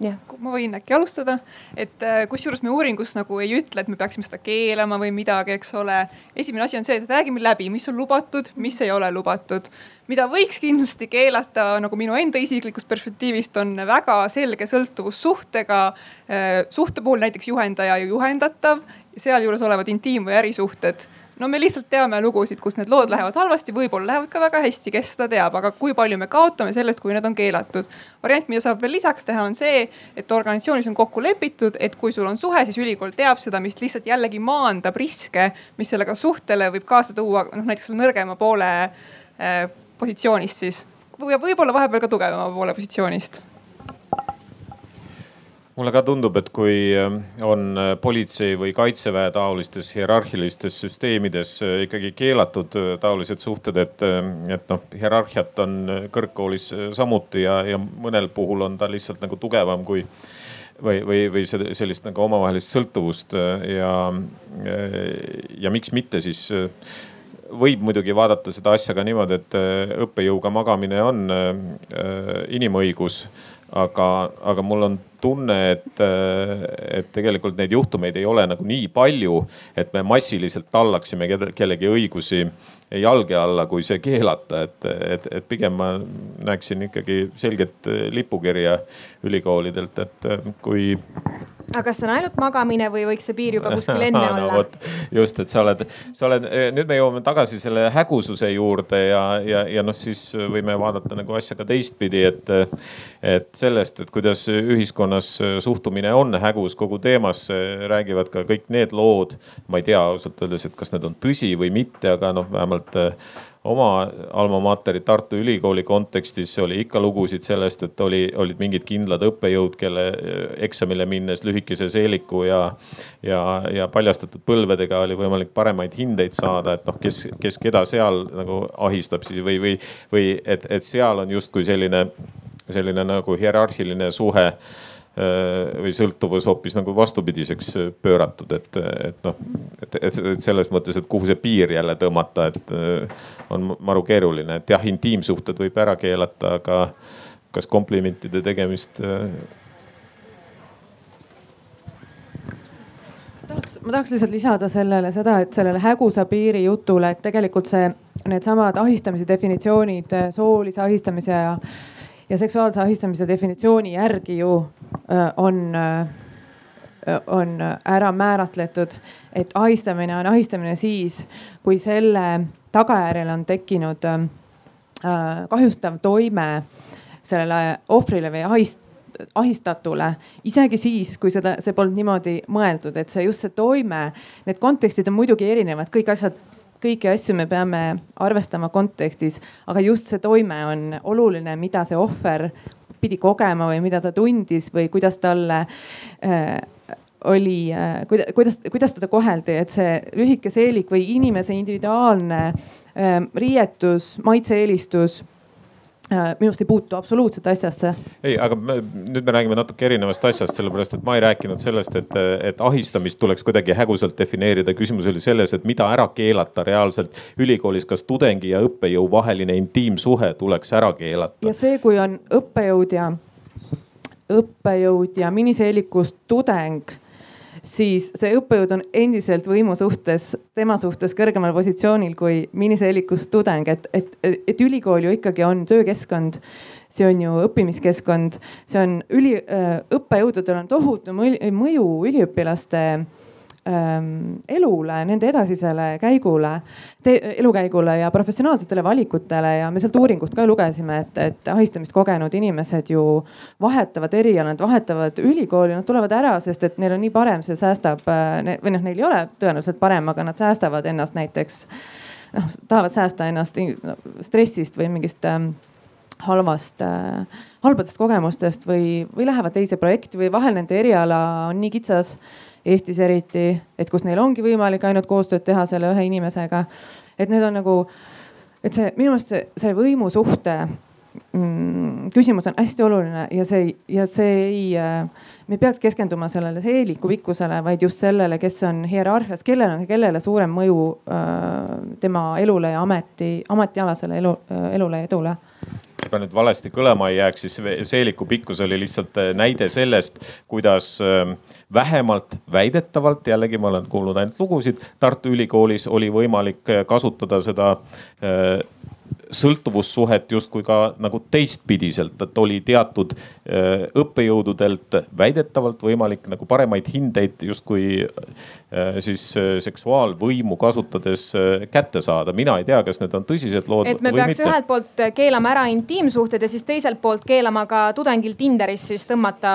Jah, ma võin äkki alustada, et äh, kusjuures me uuringus nagu ei ütle, et me peaksime seda keelama või midagi, eks ole. esimene asi on see, et räägime läbi, mis on lubatud, mis ei ole lubatud. mida võiks kindlasti keelata, nagu minu enda isiklikust perspektiivist on väga selge sõltuvussuhtega. Äh, suhte puhul näiteks juhendaja ja juhendatav, sealjuures olevad intiim- või ärisuhted no me lihtsalt teame lugusid, kus need lood lähevad halvasti, võib-olla lähevad ka väga hästi, kes seda teab, aga kui palju me kaotame sellest, kui need on keelatud. variant, mida saab veel lisaks teha, on see, et organisatsioonis on kokku lepitud, et kui sul on suhe, siis ülikool teab seda, mis lihtsalt jällegi maandab riske, mis sellega suhtele võib kaasa tuua, noh näiteks nõrgema poole äh, positsioonist siis või võib-olla vahepeal ka tugevama poole positsioonist mulle ka tundub, et kui ähm, on äh, politsei või kaitseväe taolistes hierarhilistes süsteemides äh, ikkagi keelatud äh, taolised suhted, et, et noh, hierarhiat on kõrgkoolis samuti ja, ja mõnel puhul on ta lihtsalt nagu tugevam kui või, või, või sellist nagu omavahelist sõltuvust ja, ja miks mitte siis võib muidugi vaadata seda asja ka niimoodi, et õppejõuga magamine on inimõigus aga, aga mul on tunne, et, et tegelikult neid juhtumeid ei ole nagu nii palju, et me massiliselt tallaksime kellegi õigusi jalge alla, kui see keelata, et, et, et pigem ma näeksin ikkagi selget lipukirja ülikoolidelt, et kui aga kas see on ainult magamine või võiks see piir juba kuskil enne no, olla no,? just, et sa oled, sa oled, nüüd me jõuame tagasi selle hägususe juurde ja, ja, ja noh, siis võime vaadata nagu asja ka teistpidi, et, et sellest, et kuidas ühiskonnas suhtumine on hägus kogu teemasse, räägivad ka kõik need lood. ma ei tea ausalt öeldes, et kas need on tõsi või mitte, aga noh, vähemalt oma alma mater'i Tartu Ülikooli kontekstis oli ikka lugusid sellest, et oli, olid mingid kindlad õppejõud, kelle eh, eksamile minnes lühikese seeliku ja, ja, ja paljastatud põlvedega oli võimalik paremaid hindeid saada, et noh, kes, kes keda seal nagu ahistab siis või, või, või et, et seal on justkui selline, selline nagu hierarhiline suhe või sõltuvus hoopis nagu vastupidiseks äh, pööratud, et, et noh, et, et, et selles mõttes, et kuhu see piir jälle tõmmata, et äh, on maru keeruline, et jah, intiimsuhted võib ära keelata, aga kas komplimentide tegemist tahaks, ma tahaks lihtsalt lisada sellele seda, et sellele hägusa piiri jutule, et tegelikult see, needsamad ahistamise definitsioonid, soolise ahistamise ja ja seksuaalse ahistamise definitsiooni järgi ju on, on ära määratletud, et ahistamine on ahistamine siis, kui selle tagajärjel on tekkinud kahjustav toime sellele ohvrile või ahist-, ahistatule, isegi siis, kui seda, see polnud niimoodi mõeldud, et see just see toime, need kontekstid on muidugi erinevad, kõik asjad kõiki asju me peame arvestama kontekstis, aga just see toime on oluline, mida see ohver pidi kogema või mida ta tundis või kuidas talle äh, oli äh,, kuidas, kuidas teda koheldi, et see lühike seelik või inimese individuaalne äh, riietus, maitse-eelistus minu arust ei puutu absoluutselt asjasse. ei, aga me, nüüd me räägime natuke erinevast asjast, sellepärast et ma ei rääkinud sellest, et, et ahistamist tuleks kuidagi häguselt defineerida. küsimus oli selles, et mida ära keelata reaalselt ülikoolis, kas tudengi ja õppejõu vaheline intiimsuhe tuleks ära keelata? ja see, kui on õppejõud ja, õppejõud ja miniseelikust tudeng siis see õppejõud on endiselt võimu suhtes, tema suhtes kõrgemal positsioonil kui miniseelikus tudeng, et, et, et ülikool ju ikkagi on töökeskkond. see on ju õppimiskeskkond, see on üli, õppejõududel on tohutu mõju üliõpilaste elule, nende edasisele käigule, elukäigule ja professionaalsetele valikutele ja me sealt uuringust ka lugesime, et, et ahistamist kogenud inimesed ju vahetavad eriala, nad vahetavad ülikooli, nad tulevad ära, sest et neil on nii parem, see säästab äh, või noh, neil ei ole tõenäoliselt parem, aga nad säästavad ennast näiteks noh, tahavad säästa ennast stressist või mingist ähm, halvast äh,, halbadest kogemustest või, või lähevad teise projekti või vahel nende eriala on nii kitsas Eestis eriti, et kus neil ongi võimalik ainult koostööd teha selle ühe inimesega. et need on nagu, et see minu meelest see, see võimusuhte mm, küsimus on hästi oluline ja see ja see ei äh,, me ei peaks keskenduma sellele seeliku pikkusele, vaid just sellele, kes on hierarhias, kellel on kellele suurem mõju äh, tema elule ja ameti, ametialasele elu äh,, elule ja edule ma nüüd valesti kõlama ei jääks, siis seeliku pikkus oli lihtsalt äh, näide sellest, kuidas äh, vähemalt väidetavalt, jällegi ma olen kuulnud ainult lugusid, Tartu Ülikoolis oli võimalik äh, kasutada seda sõltuvussuhet justkui ka nagu teistpidiselt, et oli teatud äh, õppejõududelt väidetavalt võimalik nagu paremaid hindeid justkui äh, siis äh, seksuaalvõimu kasutades kätte saada. mina ei tea, kas need on tõsised lood. et me peaks mitte. ühelt poolt keelama ära intiimsuhted ja siis teiselt poolt keelama ka tudengil Tinderis siis tõmmata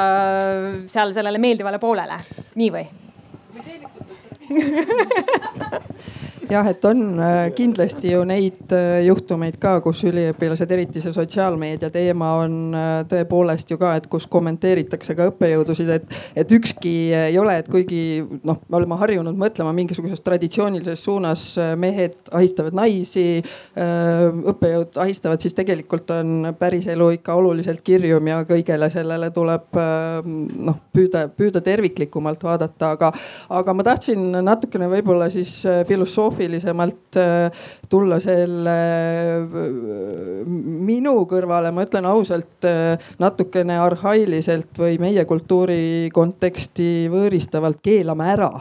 seal sellele meeldivale poolele, nii või? jah, et on äh, kindlasti ju neid äh, juhtumeid ka, kus üliõpilased, eriti see sotsiaalmeedia teema on äh, tõepoolest ju ka, et kus kommenteeritakse ka õppejõudusid, et, et ükski ei ole, et kuigi noh, me oleme harjunud mõtlema mingisuguses traditsioonilises suunas, mehed ahistavad naisi, õppejõud ahistavad, siis tegelikult on päriselu ikka oluliselt kirjum ja kõigele sellele tuleb noh, püüda, püüda terviklikumalt vaadata, aga, aga ma tahtsin natukene võib-olla siis filosoofiliselt filosoofilisemalt äh, tulla selle äh, minu kõrvale, ma ütlen ausalt, äh, natukene arhailiselt või meie kultuuri konteksti võõristavalt keelame ära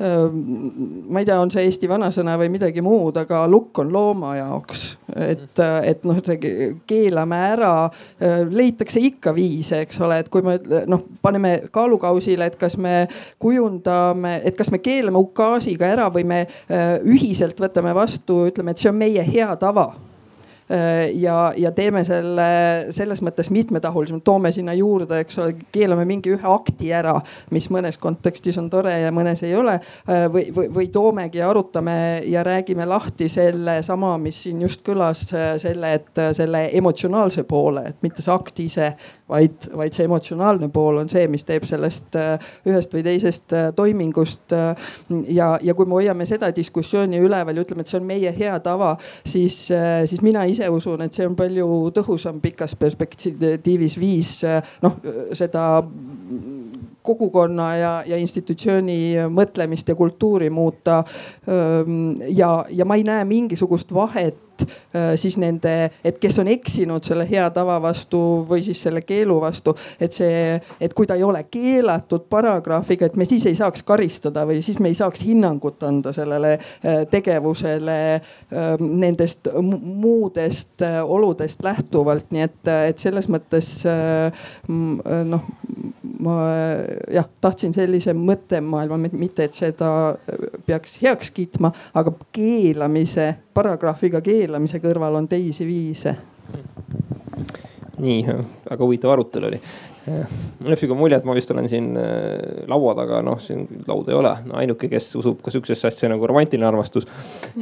ma ei tea, on see Eesti vanasõna või midagi muud, aga lukk on looma jaoks. et, et noh, see keelame ära, leitakse ikka viise, eks ole, et kui me noh, paneme kaalukausile, et kas me kujundame, et kas me keelame ukaasiga ära või me ühiselt võtame vastu, ütleme, et see on meie hea tava Äh, ja, ja teeme selle selles mõttes mitmetahulisemalt, toome sinna juurde, eks ole, keelame mingi ühe akti ära, mis mõnes kontekstis on tore ja mõnes ei ole. Äh, või, või, või toomegi arutame ja räägime lahti sellesama, mis siin just kõlas, selle, et selle emotsionaalse poole, et mitte see akt ise, vaid, vaid see emotsionaalne pool on see, mis teeb sellest äh, ühest või teisest äh, toimingust. Äh, ja, ja kui me hoiame seda diskussiooni üleval ja ütleme, et see on meie hea tava, siis, siis mina ise usun, et see on palju tõhusam pikas perspektiivis viis noh, seda kogukonna ja, ja institutsiooni mõtlemist ja kultuuri muuta. ja, ja ma ei näe mingisugust vahet siis nende, et kes on eksinud selle hea tava vastu või siis selle keelu vastu, et see, et kui ta ei ole keelatud paragrahviga, et me siis ei saaks karistada või siis me ei saaks hinnangut anda sellele tegevusele nendest muudest oludest lähtuvalt, nii et, et selles mõttes noh ma jah, tahtsin sellise mõttemaailma, mitte et seda peaks heaks kiitma, aga keelamise, paragrahviga keelamise kõrval on teisi viise. nii, väga huvitav arutelu oli sihuke mulje, et ma vist olen siin äh, laua taga, noh siin lauda ei ole no,, ainuke, kes usub ka sihukesesse asja nagu romantiline armastus.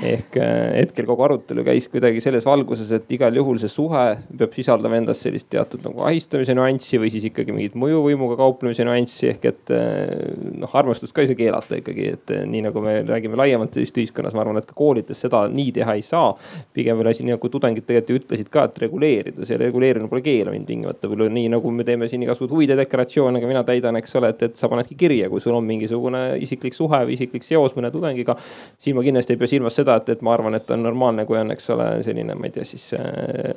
ehk äh, hetkel kogu arutelu käis kuidagi selles valguses, et igal juhul see suhe peab sisaldama endas sellist teatud nagu ahistamise nüanssi või siis ikkagi mingit mõjuvõimuga kauplemise nüanssi ehk et äh, noh, armastust ka ei saa keelata ikkagi, et nii nagu me räägime laiemalt just ühiskonnas, ma arvan, et ka koolides seda nii teha ei saa. pigem veel asi, nagu tudengid tegelikult ju ütlesid ka, et reguleerida, see reguleerimine pole keelamine tingimata, nii nagu me teeme siin igasuguseid huvide deklaratsioone ka mina täidan, eks ole, et, et sa panedki kirja, kui sul on mingisugune isiklik suhe või isiklik seos mõne tudengiga. siin ma kindlasti ei pea silmas seda, et, et ma arvan, et on normaalne, kui on, eks ole, selline, ma ei tea, siis äh,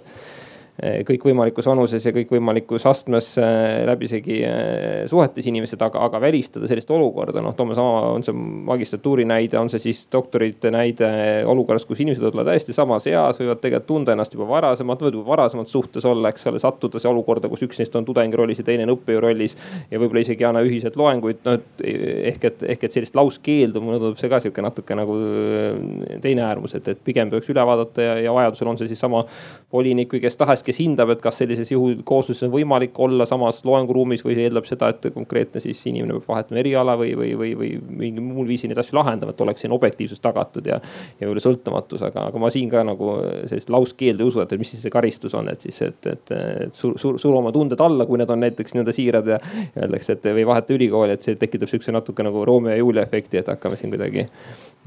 kõikvõimalikus vanuses ja kõikvõimalikus astmes eh, läbisegi eh, suhetes inimesed, aga, aga välistada sellist olukorda, noh, toome sama, on see magistratuuri näide, on see siis doktorite näide olukorras, kus inimesed võivad olla täiesti samas eas, võivad tegelikult tunda ennast juba varasemalt, võivad juba varasemalt suhtes olla, eks ole, sattuda see olukorda, kus üks neist on tudengi rollis ja teine on õppejõu rollis. ja võib-olla isegi ei anna ühiselt loenguid, noh ehk et, ehk et sellist lauskeeldu mulle tundub see ka sihuke natuke nagu teine äärmus, et, et pigem tuleks üle vaadata ja, ja vajadusel on see siis sama volinik või kes tahes kes hindab, et kas sellises juhul koosluses on võimalik olla samas loenguruumis või see eeldab seda, et konkreetne siis inimene peab vahetama eriala või, või, või, või mingil muul viisil neid asju lahendama, et oleks siin objektiivsus tagatud ja. ja võib-olla sõltumatus, aga, aga ma siin ka nagu sellist lauskeeldu ei usu, et mis siis see karistus on, et siis, et, et, et sur, sur, suru oma tunded alla, kui need on näiteks nii-öelda siirad ja öeldakse, et või vaheta ülikooli, et see tekitab sihukese natuke nagu Romeo ja Julia efekti, et hakkame siin kuidagi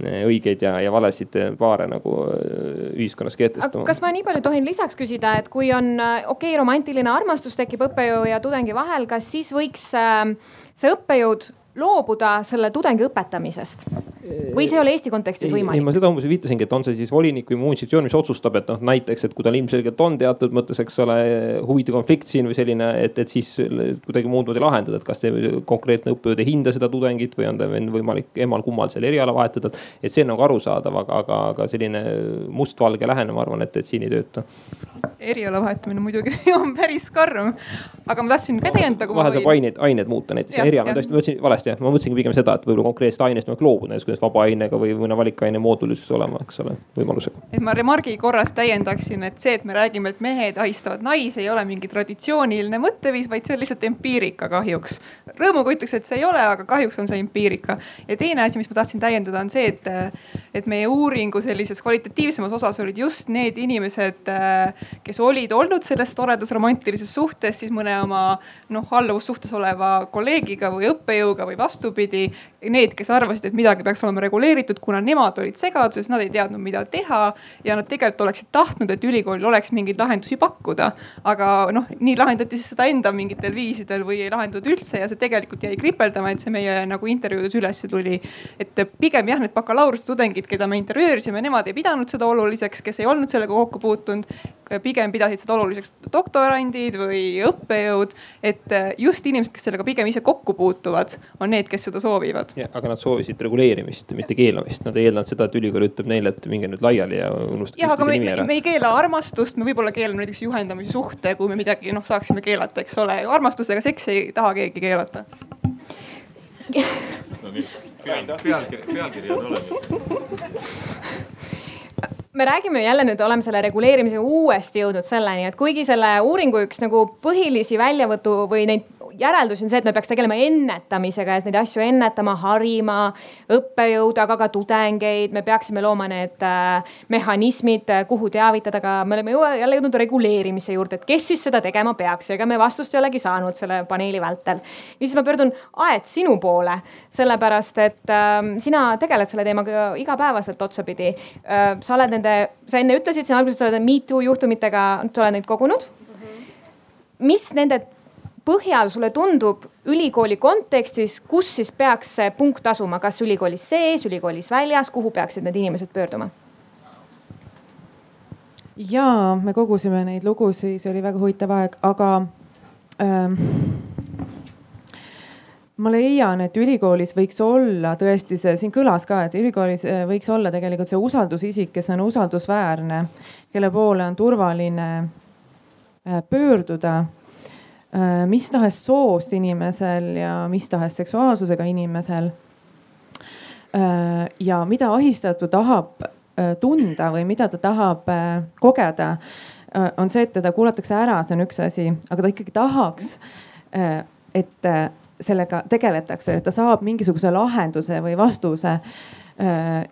õigeid ja, ja valesid paare nagu ühiskonnas kehtestama. kas ma nii palju tohin lisaks küsida, et kui on okei okay,, romantiline armastus tekib õppejõu ja tudengi vahel, kas siis võiks see õppejõud loobuda selle tudengi õpetamisest? või see ei ole Eesti kontekstis võimalik? ei, ma seda umbes viitasingi, et on see siis volinik või muu institutsioon, mis otsustab, et noh, näiteks, et kui tal ilmselgelt on teatud mõttes, eks ole, huvide konflikt siin või selline, et, et siis kuidagi muud moodi lahendada, et kas see konkreetne õppejõud ei hinda seda tudengit või on ta võimalik emal-kummal seal eriala vahetada. et see on nagu arusaadav, aga, aga, aga selline mustvalge lähenemine, ma arvan, et, et siin ei tööta. Eriala vahetamine muidugi on päris karm, aga ma tahtsin ka täiendada. vahel saab aineid, aineid muuta näiteks, eriala, ma tõesti mõtlesin valesti, ma mõtlesingi pigem seda, et võib-olla konkreetsest ainest võib loobuda, näiteks kuidas vaba ainega või mõne valikaine moodulis olema, eks ole, võimalusega. et ma remargi korras täiendaksin, et see, et me räägime, et mehed ahistavad naisi, ei ole mingi traditsiooniline mõtteviis, vaid see on lihtsalt empiirika kahjuks. rõõmuga ütleks, et see ei ole, aga kahjuks on see empiirika. ja teine asi, mis ma tahtsin täiendada, on see, et, et meie uuringu sellises kvalitatiivsemas osas olid just need inimesed, kes olid olnud selles toredas romantilises suhtes siis mõne oma noh, alluvussuhtes oleva kolleegiga või õppejõuga või vastupidi. Need, kes arvasid, et midagi peaks olema reguleeritud, kuna nemad olid segaduses, nad ei teadnud, mida teha ja nad tegelikult oleksid tahtnud, et ülikoolil oleks mingeid lahendusi pakkuda. aga noh, nii lahendati siis seda enda mingitel viisidel või ei lahendatud üldse ja see tegelikult jäi kripeldama, et see meie nagu intervjuudes üles tuli. et pigem jah, need bakalaureuse-tudengid, keda me intervjueerisime, nemad ei pidanud seda oluliseks, kes ei olnud sellega kokku puutunud. pigem pidasid seda oluliseks doktorandid või õppejõud, et just inimesed, kes sellega pigem ise kokku puutuvad, on need, kes seda soovivad. Aga nad soovisid reguleerimist, mitte keelamist, nad ei eeldanud seda, et ülikool ütleb neile, et minge nüüd laiali ja unustage üksteise nimi ära. me ei keela armastust, me võib-olla keelame näiteks juhendamise suhte, kui me midagi noh saaksime keelata, eks ole. armastusega seksi ei taha keegi keelata no nii, pealkiri, pealkiri on olemas me räägime jälle nüüd, oleme selle reguleerimisega uuesti jõudnud selleni, et kuigi selle uuringu üks nagu põhilisi väljavõtu või neid järeldus on see, et me peaks tegelema ennetamisega ja neid asju ennetama, harima õppejõude, aga ka tudengeid. me peaksime looma need äh, mehhanismid, äh, kuhu teavitada, aga me oleme jälle jõudnud reguleerimise juurde, et kes siis seda tegema peaks ja ega me vastust ei olegi saanud selle paneeli vältel. niisiis ma pöördun Aet sinu poole, sellepärast et äh, sina tegeled selle teemaga igapäevaselt otsapidi äh,. sa oled nende, sa enne ütlesid siin alguses, sa oled Me Too juhtumitega, sa oled neid kogunud mis nende põhjal sulle tundub ülikooli kontekstis, kus siis peaks see punkt asuma, kas ülikoolis sees, ülikoolis väljas, kuhu peaksid need inimesed pöörduma? ja me kogusime neid lugusid, see oli väga huvitav aeg, aga ähm, ma leian, et ülikoolis võiks olla tõesti see, siin kõlas ka, et ülikoolis äh, võiks olla tegelikult see usaldusisik, kes on usaldusväärne, kelle poole on turvaline äh, pöörduda mis tahes soost inimesel ja mis tahes seksuaalsusega inimesel. ja mida ahistatu tahab tunda või mida ta tahab kogeda, on see, et teda kuulatakse ära, see on üks asi, aga ta ikkagi tahaks, et sellega tegeletakse, et ta saab mingisuguse lahenduse või vastuse Äh,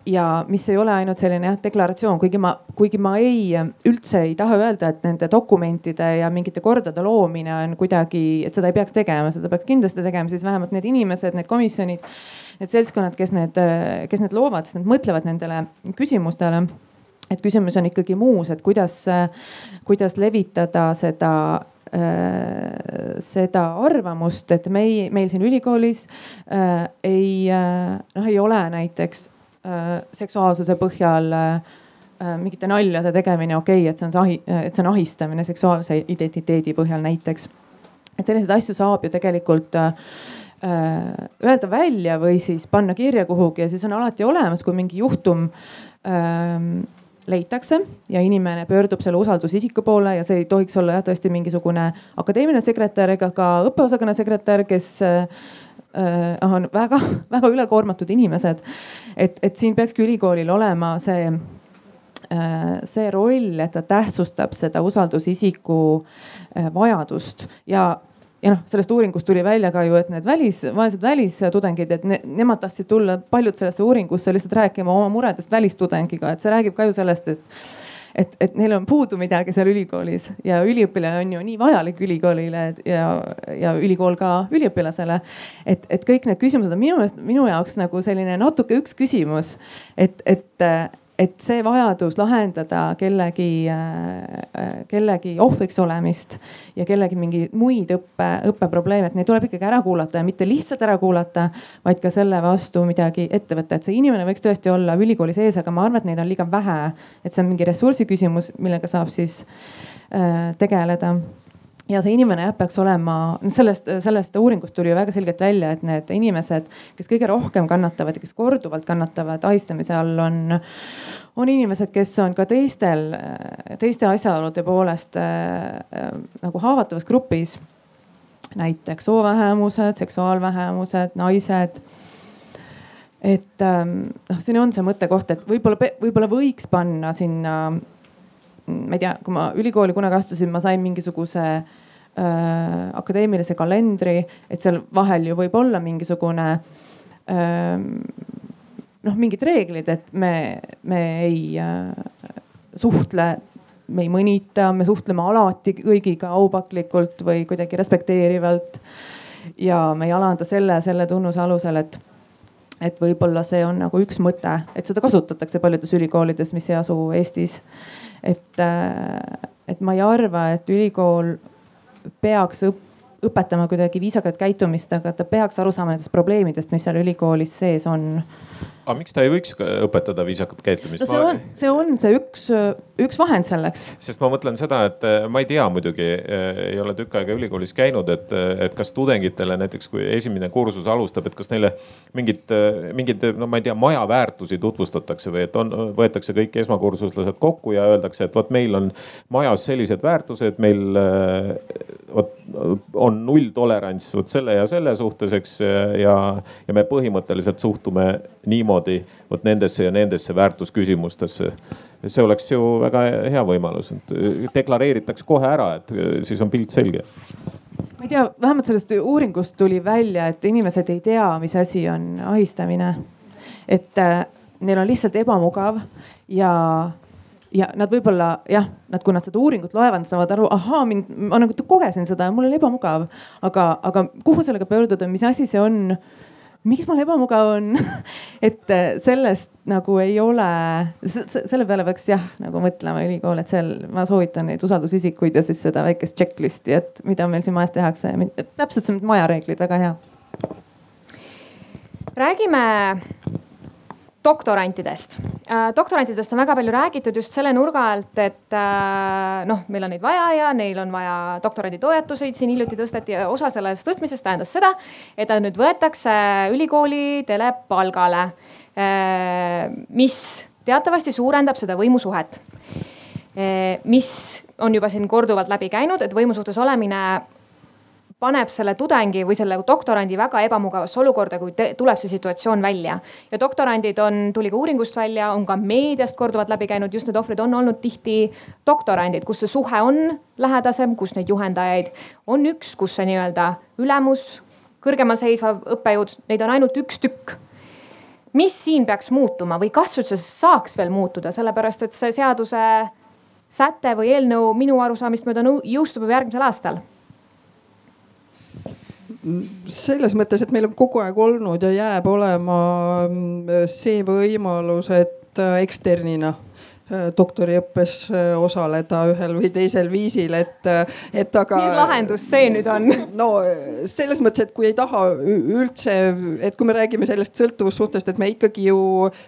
ja mis ei ole ainult selline jah deklaratsioon, kuigi ma, kuigi ma ei, üldse ei taha öelda, et nende dokumentide ja mingite kordade loomine on kuidagi, et seda ei peaks tegema, seda peaks kindlasti tegema, siis vähemalt need inimesed, need komisjonid, need seltskonnad, kes need, kes need loovad, siis nad mõtlevad nendele küsimustele. Et küsimus on ikkagi muus, et kuidas, kuidas levitada seda äh, seda arvamust, et meie, meil siin ülikoolis äh, ei äh,, noh, ei ole näiteks Äh, seksuaalsuse põhjal äh, äh, mingite naljade tegemine okei okay,, et see on see ahi, et see on ahistamine seksuaalse identiteedi põhjal näiteks. et selliseid asju saab ju tegelikult äh, öelda välja või siis panna kirja kuhugi ja siis on alati olemas, kui mingi juhtum äh, leitakse ja inimene pöördub selle usaldusisiku poole ja see ei tohiks olla jah tõesti mingisugune akadeemiline sekretär ega ka õppeosakonna sekretär, kes äh, Äh, on väga-väga ülekoormatud inimesed. et, et siin peakski ülikoolil olema see, äh, see roll, et ta tähtsustab seda usaldusisiku äh, vajadust ja ja noh, sellest uuringust tuli välja ka ju, et need välis, vaesed välistudengid, et ne, nemad tahtsid tulla paljud sellesse uuringusse lihtsalt rääkima oma muredest välistudengiga, et see räägib ka ju sellest, et et, et neil on puudu midagi seal ülikoolis ja üliõpilane on ju nii vajalik ülikoolile ja, ja ülikool ka üliõpilasele. et, et kõik need küsimused on minu meelest, minu jaoks nagu selline natuke üks küsimus, et, et et see vajadus lahendada kellegi, äh, kellegi ohvriks olemist ja kellegi mingi muid õppe, õppeprobleeme, et neid tuleb ikkagi ära kuulata ja mitte lihtsalt ära kuulata, vaid ka selle vastu midagi ette võtta, et see inimene võiks tõesti olla ülikooli sees, aga ma arvan, et neid on liiga vähe. et see on mingi ressursi küsimus, millega saab siis äh, tegeleda ja see inimene jah, peaks olema, sellest, sellest uuringust tuli ju väga selgelt välja, et need inimesed, kes kõige rohkem kannatavad ja kes korduvalt kannatavad ahistamise all, on, on inimesed, kes on ka teistel, teiste asjaolude poolest äh, nagu haavatavas grupis. näiteks soovähemused, seksuaalvähemused, naised et ähm, noh, siin on see mõttekoht, et võib-olla, võib-olla võiks panna sinna ma ei tea, kui ma ülikooli kunagi astusin, ma sain mingisuguse äh, akadeemilise kalendri, et seal vahel ju võib olla mingisugune äh, noh, mingid reeglid, et me, me ei äh, suhtle, me ei mõnita, me suhtleme alati kõigiga aupaklikult või kuidagi respekteerivalt. ja me ei alanda selle, selle tunnuse alusel, et et võib-olla see on nagu üks mõte, et seda kasutatakse paljudes ülikoolides, mis ei asu Eestis et, äh, et ma ei arva, et ülikool peaks õppima õpetama kuidagi viisakat käitumist, aga ta peaks aru saama nendest probleemidest, mis seal ülikoolis sees on aga miks ta ei võiks õpetada viisakat käitumist? no see on, see on see üks, üks vahend selleks. sest ma mõtlen seda, et eh, ma ei tea muidugi, eh, ei ole tükk aega ülikoolis käinud, et, eh, et kas tudengitele näiteks, kui esimene kursus alustab, et kas neile mingid, mingid, no ma ei tea, maja väärtusi tutvustatakse või et on, võetakse kõik esmakursuslased kokku ja öeldakse, et vot meil on majas sellised väärtused, meil vot on nulltolerants vot selle ja selle suhtes, eks ja, ja me põhimõtteliselt suhtume niimoodi vot nendesse ja nendesse väärtusküsimustesse. see oleks ju väga hea võimalus, et deklareeritakse kohe ära, et siis on pilt selge ma ei tea, vähemalt sellest uuringust tuli välja, et inimesed ei tea, mis asi on ahistamine. et äh, neil on lihtsalt ebamugav ja, ja nad võib-olla jah, nad, kui nad seda uuringut loevad, saavad aru, ahaa, mind, ma nagu kogesin seda ja mul oli ebamugav. aga, aga kuhu sellega pöörduda, mis asi see on miks mul ebamugav on et äh, sellest nagu ei ole, selle peale peaks jah nagu mõtlema ülikool, et seal ma soovitan neid usaldusisikuid ja siis seda väikest checklist'i, et mida meil siin majas tehakse. täpselt see majareeglid, väga hea. räägime doktorantidest. Äh, doktorantidest on väga palju räägitud just selle nurga alt, et äh, noh, meil on neid vaja ja neil on vaja doktoranditoetuseid, siin hiljuti tõsteti ja osa sellest tõstmisest tähendas seda, et ta nüüd võetakse ülikoolidele palgale. Äh, mis teatavasti suurendab seda võimusuhet. mis on juba siin korduvalt läbi käinud, et võimu suhtes olemine paneb selle tudengi või selle doktorandi väga ebamugavasse olukorda, kui tuleb see situatsioon välja. ja doktorandid on, tuli ka uuringust välja, on ka meediast korduvalt läbi käinud, just need ohvrid on olnud tihti doktorandid, kus see suhe on lähedasem, kus neid juhendajaid on üks, kus see nii-öelda ülemus, kõrgemal seisev õppejõud, neid on ainult üks tükk mis siin peaks muutuma või kas üldse saaks veel muutuda, sellepärast et see seaduse säte või eelnõu minu arusaamist mööda jõustub juba järgmisel aastal selles mõttes, et meil on kogu aeg olnud ja jääb olema mm, see võimalus, et äh, eksternina doktoriõppes äh, osaleda ühel või teisel viisil, et, äh, et aga. mis lahendus see nüüd on? no selles mõttes, et kui ei taha üldse, et kui me räägime sellest sõltuvussuhtest, et me ikkagi ju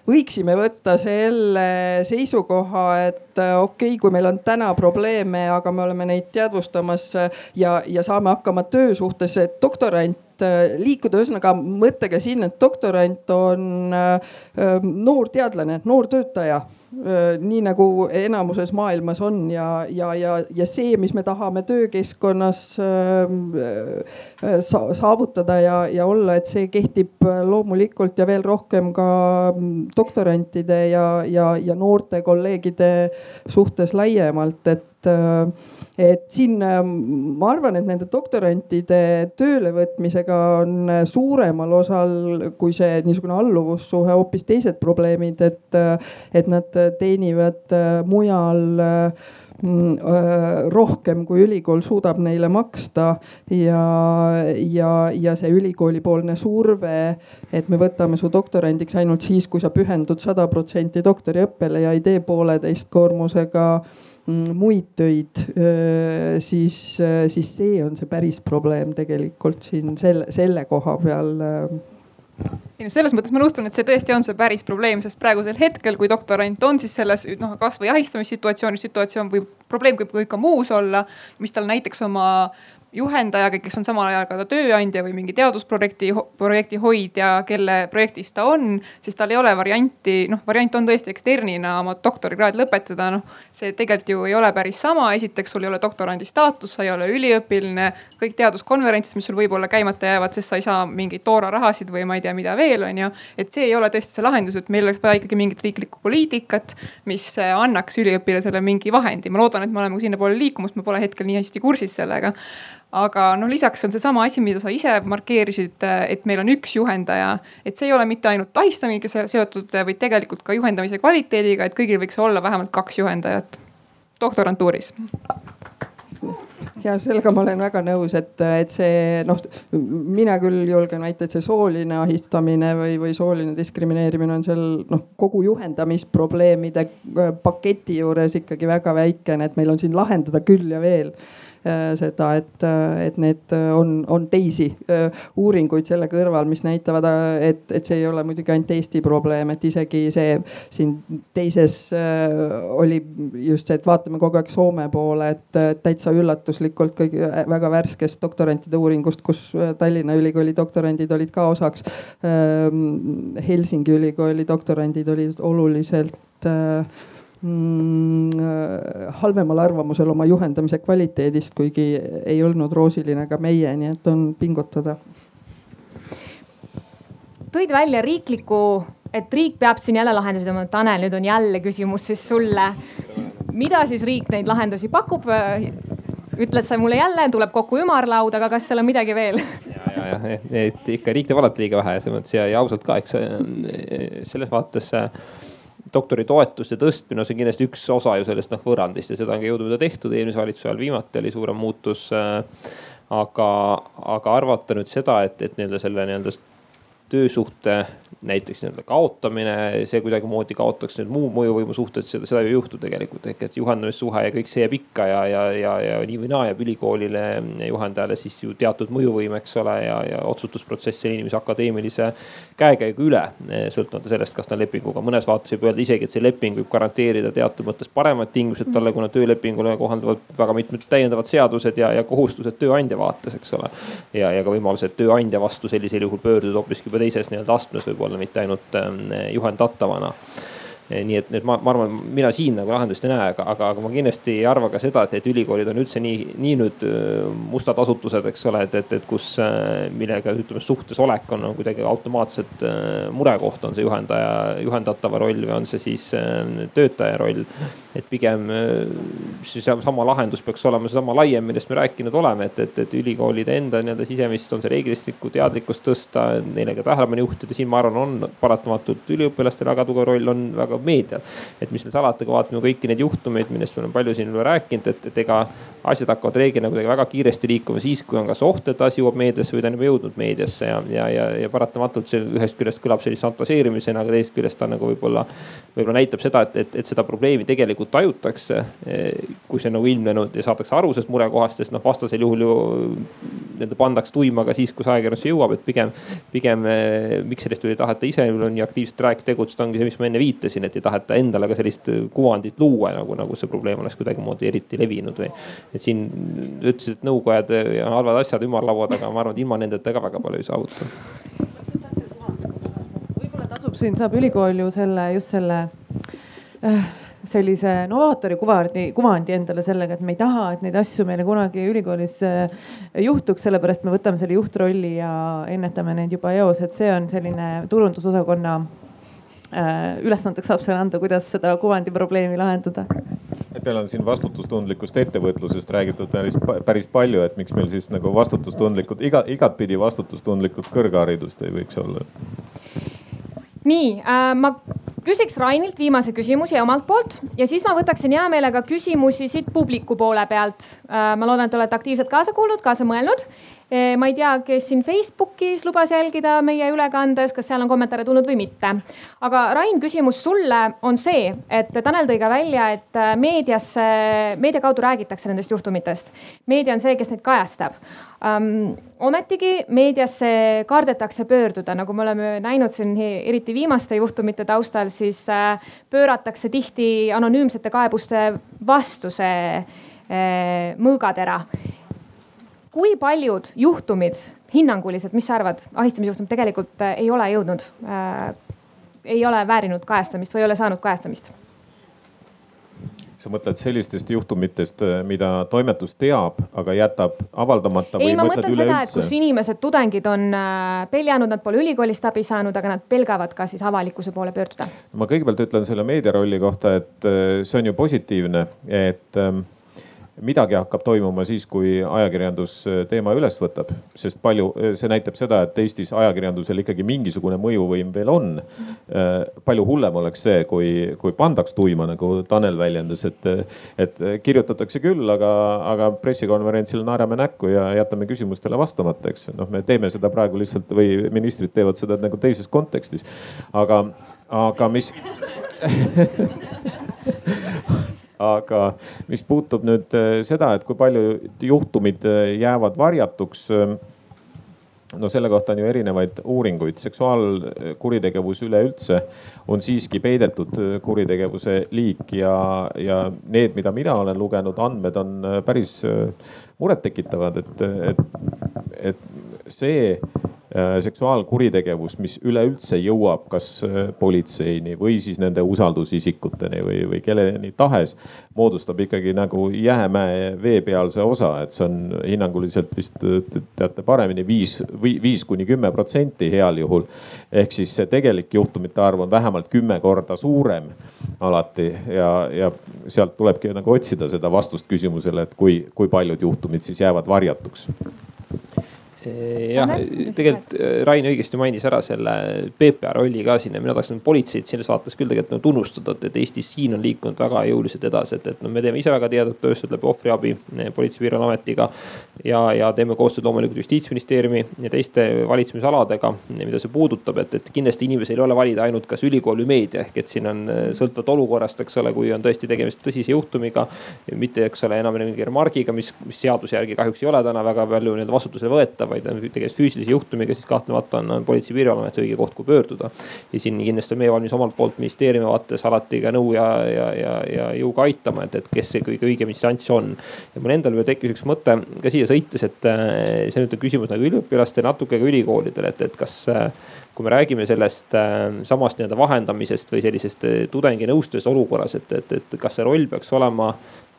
võiksime võtta selle seisukoha, et okei okay,, kui meil on täna probleeme, aga me oleme neid teadvustamas ja, ja saame hakkama töösuhtes, et doktorant liikuda, ühesõnaga mõttega sinna, et doktorant on noor teadlane, noor töötaja nii nagu enamuses maailmas on ja, ja, ja, ja see, mis me tahame töökeskkonnas sa saavutada ja, ja olla, et see kehtib loomulikult ja veel rohkem ka doktorantide ja, ja, ja noorte kolleegide suhtes laiemalt, et et siin ähm, ma arvan, et nende doktorantide töölevõtmisega on äh, suuremal osal kui see niisugune alluvussuhe hoopis teised probleemid, et, äh, et nad teenivad äh, mujal mm, rohkem, kui ülikool suudab neile maksta. Ja, ja, ja see ülikoolipoolne surve, et me võtame su doktorandiks ainult siis, kui sa pühendud sada protsenti doktoriõppele ja ei tee pooleteist koormusega Mm, muid töid, siis, siis see on see päris probleem tegelikult siin selle, selle koha peal ei no selles mõttes ma nõustun, et see tõesti on see päris probleem, sest praegusel hetkel, kui doktorant on siis selles noh, kasvõi ahistamissituatsioonis situatsioon või probleem võib ka muus olla, mis tal näiteks oma juhendajaga, kes on samal ajal ka tööandja või mingi teadusprojekti, projekti hoidja, kelle projektis ta on, siis tal ei ole varianti, noh, variant on tõesti eksternina oma doktorikraad lõpetada, noh. see tegelikult ju ei ole päris sama, esiteks sul ei ole doktorandi staatus, sa ei ole üliõpilane, kõik teaduskonverentsid, mis sul võib-olla käimata jäävad, sest sa ei saa mingeid toora rahasid või ma ei tea, mida veel on ju. et see ei ole tõesti see lahendus, et meil oleks vaja ikkagi mingit riiklikku poliitikat, mis annaks üliõpilasele mingi vahendi, ma loodan, et me oleme sinnapoole liikumas, ma pole hetkel nii hästi kursis sellega aga noh, lisaks on seesama asi, mida sa ise markeerisid, et meil on üks juhendaja, et see ei ole mitte ainult ahistamisega seotud, vaid tegelikult ka juhendamise kvaliteediga, et kõigil võiks olla vähemalt kaks juhendajat. Doktorantuuris ja sellega ma olen väga nõus, et, et see noh, mina küll julgen väita, et see sooline ahistamine või, või sooline diskrimineerimine on seal noh, kogu juhendamisprobleemide paketi juures ikkagi väga väikene, et meil on siin lahendada küll ja veel. Äh, seda, et, äh, et need äh, on, on teisi uuringuid selle kõrval, mis näitavad, et, et see ei ole muidugi ainult Eesti probleem, et isegi see siin teises oli just see, et vaatame kogu aeg Soome poole, et täitsa üllatuslikult kõige väga värskest doktorantide uuringust, kus Tallinna Ülikooli doktorandid olid ka osaks. Ähm, Helsingi ülikooli doktorandid olid oluliselt äh, halvemal arvamusel oma juhendamise kvaliteedist, kuigi ei olnud roosiline ka meie, nii et on pingutada. tõid välja riikliku, et riik peab siin jälle lahendusi tooma. Tanel, nüüd on jälle küsimus siis sulle. mida siis riik neid lahendusi pakub? ütled sa mulle jälle, tuleb kokku ümarlaud, aga kas seal on midagi veel? ja, ja, ja, et ikka riik teeb alati liiga vähe selles mõttes ja, ja ausalt ka, eks selles vaates doktoritoetuste tõstmine, see on kindlasti üks osa ju sellest noh võrrandist ja seda on ka jõudumööda tehtud, eelmise valitsuse ajal viimati oli suurem muutus. Äh, aga, aga arvata nüüd seda, et, et nii-öelda selle nii-öelda töösuhte näiteks nii-öelda kaotamine, see kuidagimoodi kaotaks nüüd muu mõjuvõimu suhted, seda, seda ei juhtu tegelikult. ehk et juhendamissuhe ja kõik see jääb ikka ja, ja, ja, ja nii või naa jääb ülikoolile juhendajale siis ju teatud mõjuvõim, eks ole, ja, ja otsustusprotsess selle inimese akadeemilise käekäigu üle. sõltumata sellest, kas ta on lepinguga, mõnes vaates võib öelda isegi, et see leping võib garanteerida teatud mõttes paremad tingimused talle, kuna töölepingule kohalduvad väga mitmed täiendavad seadused ja, ja kohustused tööandja vaates, eks ole. ja, ja ka võimalused tööandja vastu sellisel juhul pöörduda hoopiski juba teises nii-öelda astmes võib-olla, mitte ainult ähm, juhendatavana nii et, et ma, ma arvan, mina siin nagu lahendust ei näe, aga, aga, aga ma kindlasti ei arva ka seda, et, et ülikoolid on üldse nii, nii nüüd mustad asutused, eks ole, et, et, et kus, millega ütleme suhtes olek on, on kuidagi automaatselt murekoht, on see juhendaja, juhendatava roll või on see siis töötaja roll. Et pigem see sama lahendus peaks olema seesama laiem, millest me rääkinud oleme, et, et, et ülikoolide enda nii-öelda sisemist on see reeglistikku teadlikkust tõsta, neile ka tähelepanu juhtida, siin ma arvan, on paratamatult üliõpilastel väga tugev roll, on väga meedial. et mis seal salata, kui vaatame kõiki neid juhtumeid, millest me oleme palju siin rääkinud, et, et ega asjad hakkavad reeglina kuidagi väga kiiresti liikuma siis, kui on kas oht, et asi jõuab meediasse või ta on juba jõudnud meediasse ja, ja, ja, ja paratamatult see ühest küljest kõlab sellise fantaseerimisena, aga teisest küljest ta nagu võib-olla, võib-olla näitab seda, et, et, et seda probleemi tegelikult tajutakse. kui see on nagu ilmnenud ja saadakse aru sellest murekohast, sest noh, vastasel juhul ju nii-öelda pandaks tuima ka siis, kus ajakirjandusse jõuab, et pigem, pigem miks sellest ei taheta ise nii aktiivselt rääkida, tegutseda, ongi see, mis ma enne viitasin, et ei taheta endale ka sellist kuvandit luua, nagu, nagu see probleem oleks kuidagimoodi eriti levinud või et siin ütlesid, et nõukojad ja halvad asjad ümarlauad, aga ma arvan, et ilma nendeta ka väga palju ei saavuta. võib-olla tasub siin, saab ülikool ju selle, just selle äh, sellise novaatori kuvandi, kuvandi endale sellega, et me ei taha, et neid asju meile kunagi ülikoolis äh, juhtuks, sellepärast me võtame selle juhtrolli ja ennetame neid juba eos, et see on selline turundusosakonna ülesandeks saab selle anda, kuidas seda kuvandi probleemi lahendada peale on siin vastutustundlikust ettevõtlusest räägitud päris, päris palju, et miks meil siis nagu vastutustundlikud, iga, igatpidi vastutustundlikud kõrgharidust ei võiks olla? nii äh,, ma küsiks Rainilt viimase küsimuse omalt poolt ja siis ma võtaksin hea meelega küsimusi siit publiku poole pealt äh,. ma loodan, et te olete aktiivselt kaasa kuulnud, kaasa mõelnud ma ei tea, kes siin Facebookis lubas jälgida meie ülekandes, kas seal on kommentaare tulnud või mitte. aga Rain, küsimus sulle on see, et Tanel tõi ka välja, et äh, meediasse, meedia kaudu räägitakse nendest juhtumitest. meedia on see, kes neid kajastab um,. ometigi meediasse kardetakse pöörduda, nagu me oleme näinud siin eriti viimaste juhtumite taustal, siis uh, pööratakse tihti anonüümsete kaebuste vastu see uh, mõõgatera kui paljud juhtumid hinnanguliselt, mis sa arvad, ahistamisjuhtumid tegelikult äh, ei ole jõudnud äh,, ei ole väärinud kajastamist või ei ole saanud kajastamist? sa mõtled sellistest juhtumitest, äh, mida toimetus teab, aga jätab avaldamata? ei, ma mõtlen seda, et kus inimesed, tudengid on äh, peljanud, nad pole ülikoolist abi saanud, aga nad pelgavad ka siis avalikkuse poole pöörduda. ma kõigepealt ütlen selle meedia rolli kohta, et see on ju positiivne, et ähm, midagi hakkab toimuma siis, kui ajakirjandus äh, teema üles võtab, sest palju, äh, see näitab seda, et Eestis ajakirjandusel ikkagi mingisugune mõjuvõim veel on. Äh, palju hullem oleks see, kui, kui pandaks tuima, nagu Tanel väljendas, et, et kirjutatakse küll, aga, aga pressikonverentsil naerame näkku ja jätame küsimustele vastamata, eks. noh, me teeme seda praegu lihtsalt või ministrid teevad seda nagu teises kontekstis. aga, aga mis aga mis puutub nüüd äh, seda, et kui palju juhtumid äh, jäävad varjatuks äh, no selle kohta on ju erinevaid uuringuid, seksuaalkuritegevus üleüldse on siiski peidetud kuritegevuse liik ja, ja need, mida mina olen lugenud, andmed on päris murettekitavad, et, et, et see seksuaalkuritegevus, mis üleüldse jõuab kas äh, politseini või siis nende usaldusisikuteni või, või kelleni tahes, moodustab ikkagi nagu jäämäe veepealse osa, et see on hinnanguliselt vist teate paremini viis või viis kuni kümme protsenti heal juhul. ehk siis see tegelik juhtumite arv on vähemalt kümme korda suurem alati ja, ja sealt tulebki nagu otsida seda vastust küsimusele, et kui, kui paljud juhtumid siis jäävad varjatuks jah, tegelikult äh, Rain õigesti mainis ära selle PPA rolli ka siin ja mina tahaksin politseid selles vaates küll tegelikult nagu tunnustada, et, et Eestis siin on liikunud väga jõuliselt edasi, et, et noh, me teeme ise väga tihedat tööstused läbi ohvriabi eh, Politsei- ja Piirivalveametiga. ja, ja teeme koostööd loomulikult justiitsministeeriumi ja teiste valitsemisaladega, mida see puudutab, et, et kindlasti inimesel ei ole valida ainult kas ülikool või meedia, ehk et siin on eh, sõltuvalt olukorrast, eks ole, kui on tõesti tegemist tõsise juhtumiga. mitte, eks ole, enam mingi remargiga, mis, mis seaduse järgi kahjuks ei ole täna väga palju nii-öelda vastutusele võetav vaid on tegemist füüsilise juhtumiga, siis kahtlemata on, on Politsei- ja Piirivalveamet õige koht, kuhu pöörduda. ja siin kindlasti on meie valmis omalt poolt ministeeriumi vaates alati ka nõu ja, ja, ja, ja jõuga aitama, et, et kes see kõige õigem instants on. ja mul endal tekkis üks mõte ka siia sõites, et see nüüd on küsimus nagu üliõpilastele, natuke ka ülikoolidele, et, et kas kui me räägime sellest samast nii-öelda vahendamisest või sellisest tudengi nõustusest olukorras, et, et, et kas see roll peaks olema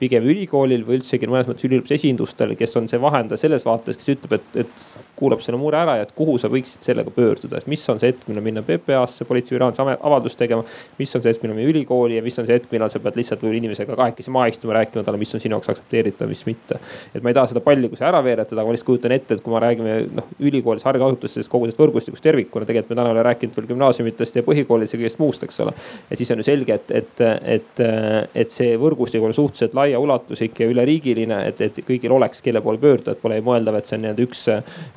pigem ülikoolil või üldsegi mõnes mõttes üliõpilase esindustel, kes on see vahendaja selles vaates, kes ütleb, et, et kuulab selle mure ära ja et kuhu sa võiksid sellega pöörduda, et mis on see hetk, millal minna PPA-sse, politsei- või avaldust tegema. mis on see hetk, millal minna ülikooli ja mis on see hetk, millal sa pead lihtsalt võib-olla inimesega kahekesi maha istuma, rääkima talle, mis on sinu jaoks aktsepteeritav, mis mitte. et ma ei taha seda palli kuskile ära veeretada, aga ma lihtsalt kujutan ette, et kui me räägime noh ülikoolis, haridusasutustes, kogu sellest võrgustikust tervikuna, tegelikult me täna ei ole rääkinud veel gümnaasiumitest ja põhikoolidest ja kõigest muust, eks ole. ja siis on ju selge, et, et, et, et see võrgustik on suhteliselt laiaulatuslik ja üleriigiline, et, et kõigil oleks, kelle poole pöörduda, et pole mõeldav, et see on nii-öelda üks,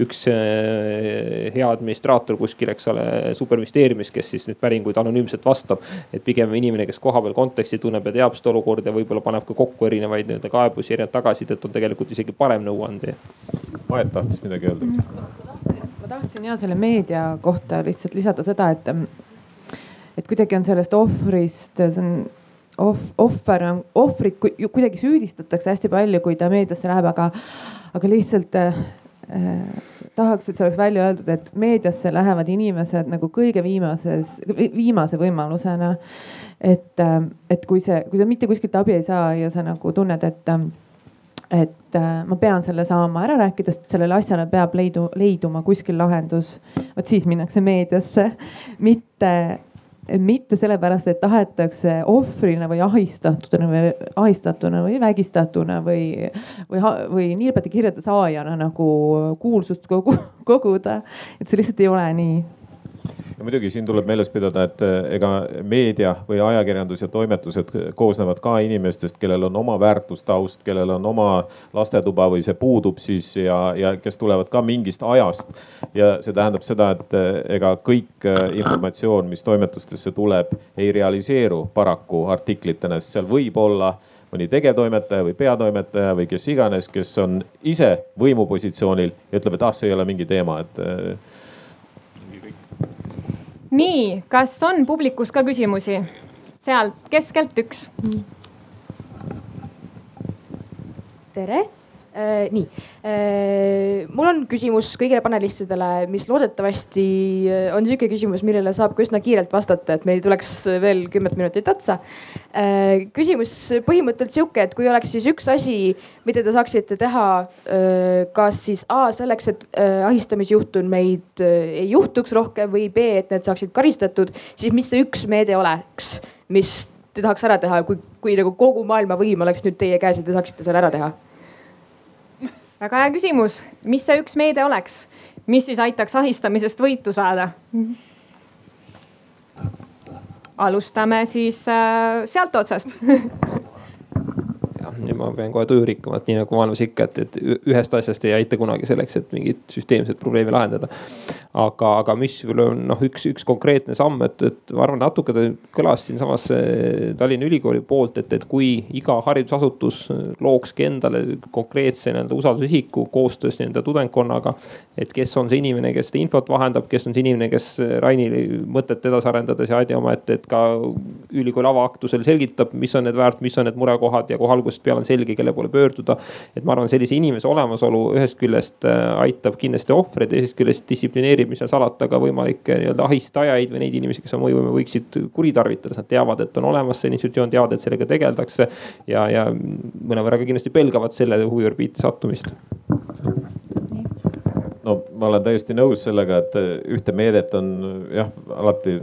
üks eh, hea administraator kuskil, eks ole, superministeeriumis, kes siis neid päringuid anonüümselt vastab. et pigem inimene, kes kohapeal konteksti tunneb ja teab seda olukorda ja võib-olla paneb ka kokku erinevaid nii-öelda kaebusi, erinevat tagasisidet, on tegelikult isegi parem nõuandja. Maet tahtis midagi öelda mm. -hmm. Ma tahtsin ja selle meedia kohta lihtsalt lisada seda, et, et kuidagi on sellest ohvrist, see on ohv-, ohver on, ohvrit kuidagi süüdistatakse hästi palju, kui ta meediasse läheb, aga, aga lihtsalt äh, tahaks, et see oleks välja öeldud, et meediasse lähevad inimesed nagu kõige viimases, viimase võimalusena. et, äh, et kui see, kui sa mitte kuskilt abi ei saa ja sa nagu tunned, et et äh, ma pean selle saama ära rääkida, sest sellele asjale peab leidu, leiduma kuskil lahendus. vot siis minnakse meediasse, mitte mitte sellepärast, et tahetakse ohvrina või ahistatuna või ahistatuna või vägistatuna või, või, või niipidi kirjade saajana nagu kuulsust kogu, koguda. et see lihtsalt ei ole nii ja muidugi siin tuleb meeles pidada, et eh, ega meedia või ajakirjandus ja toimetused koosnevad ka inimestest, kellel on oma väärtustaust, kellel on oma lastetuba või see puudub siis ja, ja kes tulevad ka mingist ajast. ja see tähendab seda, et eh, ega kõik eh, informatsioon, mis toimetustesse tuleb, ei realiseeru paraku artiklitena, sest seal võib olla mõni tegevtoimetaja või peatoimetaja või kes iganes, kes on ise võimupositsioonil ja ütleb, et ah, see ei ole mingi teema, et nii, kas on publikus ka küsimusi? sealt keskelt üks. tere. Nii äh,, mul on küsimus kõigile panelistidele, mis loodetavasti äh, on sihuke küsimus, millele saab ka üsna kiirelt vastata, et meil tuleks veel kümmet minutit otsa äh,. küsimus põhimõtteliselt sihuke, et kui oleks siis üks asi, mida te saaksite teha äh,, kas siis A selleks, et äh, ahistamisjuhtumeid äh, ei juhtuks rohkem või B, et need saaksid karistatud, siis mis see üks meede oleks, mis te tahaks ära teha, kui, kui nagu kogu maailma võim oleks nüüd teie käes ja te saaksite selle ära teha? Väga hea küsimus, mis see üks meede oleks, mis siis aitaks ahistamisest võitu saada? alustame siis äh, sealt otsast nüüd ma pean kohe tuju rikkuma, et nii nagu maailmas ikka, et, et ühest asjast ei aita kunagi selleks, et mingit süsteemset probleemi lahendada. aga, aga mis võib-olla on noh, üks, üks konkreetne samm, et, et ma arvan, natuke ta kõlas siinsamas eh, Tallinna Ülikooli poolt, et, et kui iga haridusasutus lookski endale konkreetse nii-öelda usaldusisiku koostöös nii-öelda tudengkonnaga. et kes on see inimene, kes seda infot vahendab, kes on see inimene, kes Rainile mõtet edasi arendades ja Aadi oma, et, et ka ülikooli avaaktusel selgitab, mis on need väärt, mis on need murekohad ja kohe algusest peale on selge, kelle poole pöörduda. et ma arvan, sellise inimese olemasolu ühest küljest äh, aitab kindlasti ohvreid, teisest küljest distsiplineerib, mis seal salata, ka võimalikke nii-öelda ahistajaid või neid inimesi, kes oma mõjuvõime võiksid kuritarvitada, sest nad teavad, et on olemas see institutsioon, teavad, et sellega tegeldakse. ja, ja mõnevõrra ka kindlasti pelgavad selle huviorbiiti sattumist no ma olen täiesti nõus sellega, et ühte meedet on jah, alati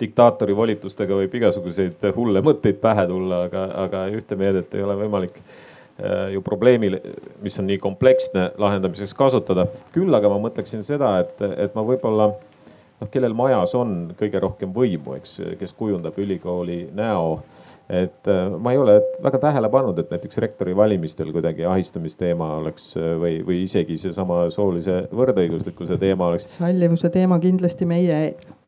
diktaatori volitustega võib igasuguseid hulle mõtteid pähe tulla, aga, aga ühte meedet ei ole võimalik äh, ju probleemil, mis on nii kompleksne, lahendamiseks kasutada. küll aga ma mõtleksin seda, et, et ma võib-olla noh, kellel majas on kõige rohkem võimu, eks, kes kujundab ülikooli näo et äh, ma ei ole väga tähele pannud, et näiteks rektori valimistel kuidagi ahistamisteema oleks äh, või, või isegi seesama soolise võrdõiguslikkuse teema oleks. sallivuse teema kindlasti meie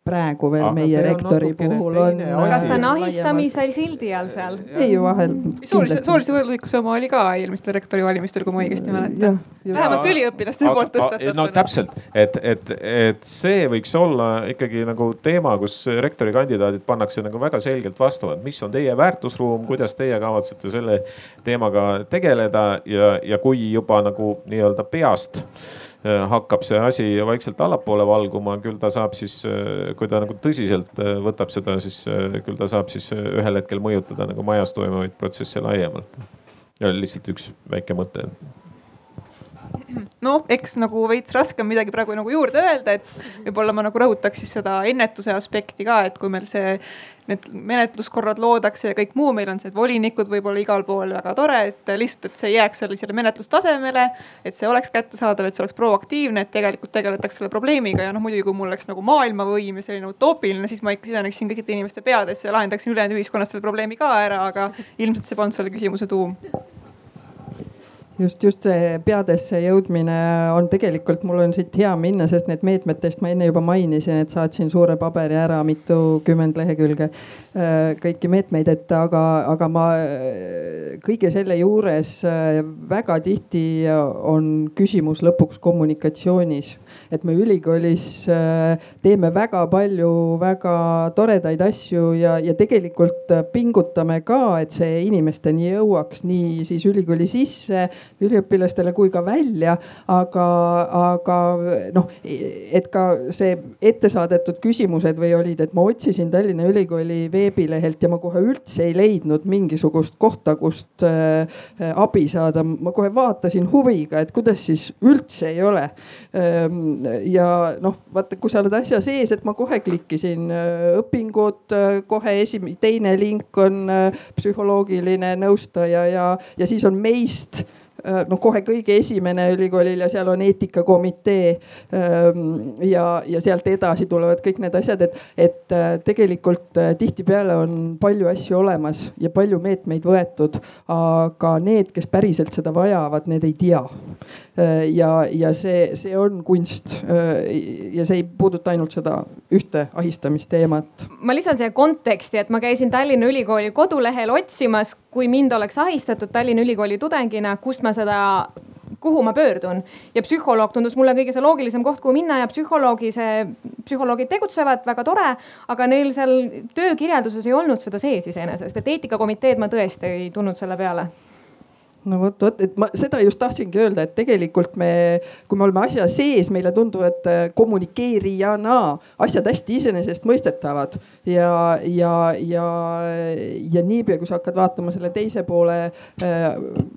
praegu veel Aga meie rektori puhul on. kas ta on ahistamise sildi all seal? ei vahel. soolise, soolise võrdõiguslikkuse oma oli ka eelmistel rektori valimistel, kui ma õigesti mäletan. vähemalt üliõpilaste poolt tõstatatud. no täpselt, et, et, et see võiks olla ikkagi nagu teema, kus rektori kandidaadid pannakse nagu väga selgelt vastu, et mis on teie väärtusruum, kuidas teie kavatsete selle teemaga tegeleda ja, ja kui juba nagu nii-öelda peast hakkab see asi vaikselt allapoole valguma, küll ta saab siis, äh, kui ta nagu tõsiselt äh, võtab seda, siis küll ta saab siis ühel hetkel mõjutada nagu majas toimuvaid protsesse laiemalt. ja lihtsalt üks väike mõte noh, eks nagu veits raske on midagi praegu nagu juurde öelda, et võib-olla ma nagu rõhutaks siis seda ennetuse aspekti ka, et kui meil see need menetluskorrad loodakse ja kõik muu, meil on see volinikud võib-olla igal pool väga tore, et lihtsalt, et see jääks sellisele menetlustasemele. et see oleks kättesaadav, et see oleks proaktiivne, et tegelikult tegeletakse selle probleemiga ja noh, muidugi kui mul oleks nagu maailmavõim ja selline utoopiline, siis ma ikka siseneksin kõikide inimeste peadesse ja lahendaksin ülejäänud ühiskonnas selle probleemi ka ära, aga ilmselt see polnud selle küsimuse tuum just, just see peadesse jõudmine on tegelikult, mul on siit hea minna, sest need meetmetest ma enne juba mainisin, et saatsin suure paberi ära mitukümmend lehekülge äh, kõiki meetmeid, et aga, aga ma äh, kõige selle juures äh, väga tihti on küsimus lõpuks kommunikatsioonis. Et me ülikoolis teeme väga palju väga toredaid asju ja, ja tegelikult pingutame ka, et see inimesteni jõuaks nii siis ülikooli sisse üliõpilastele kui ka välja. aga, aga noh, et ka see ette saadetud küsimused või olid, et ma otsisin Tallinna Ülikooli veebilehelt ja ma kohe üldse ei leidnud mingisugust kohta, kust äh, abi saada. ma kohe vaatasin huviga, et kuidas siis üldse ei ole ähm,. ja noh, vaata, kui sa oled asja sees, et ma kohe klikkisin äh, õpingud äh,, kohe esimene, teine link on äh, psühholoogiline nõustaja ja, ja siis on meist noh, kohe kõige esimene ülikoolil ja seal on eetikakomitee. Ähm, ja, ja sealt edasi tulevad kõik need asjad, et, et äh, tegelikult äh, tihtipeale on palju asju olemas ja palju meetmeid võetud, aga need, kes päriselt seda vajavad, need ei tea. Ja, ja see, see on kunst ja see ei puuduta ainult seda ühte ahistamisteemat. ma lisan siia konteksti, et ma käisin Tallinna Ülikooli kodulehel otsimas, kui mind oleks ahistatud Tallinna Ülikooli tudengina, kust ma seda kuhu ma pöördun. Ja psühholoog tundus mulle kõige see loogilisem koht, kuhu minna ja psühholoogi see, psühholoogid tegutsevad väga tore, aga neil seal töökirjelduses ei olnud seda sees iseenesest, et eetikakomiteed ma tõesti ei tulnud selle peale no vot, vot, et ma seda just tahtsingi öelda, et tegelikult me, kui me oleme asja sees, meile tunduvad äh, kommunikeerijana asjad hästi iseenesestmõistetavad ja, ja, ja, ja niipea, kui sa hakkad vaatama selle teise poole äh,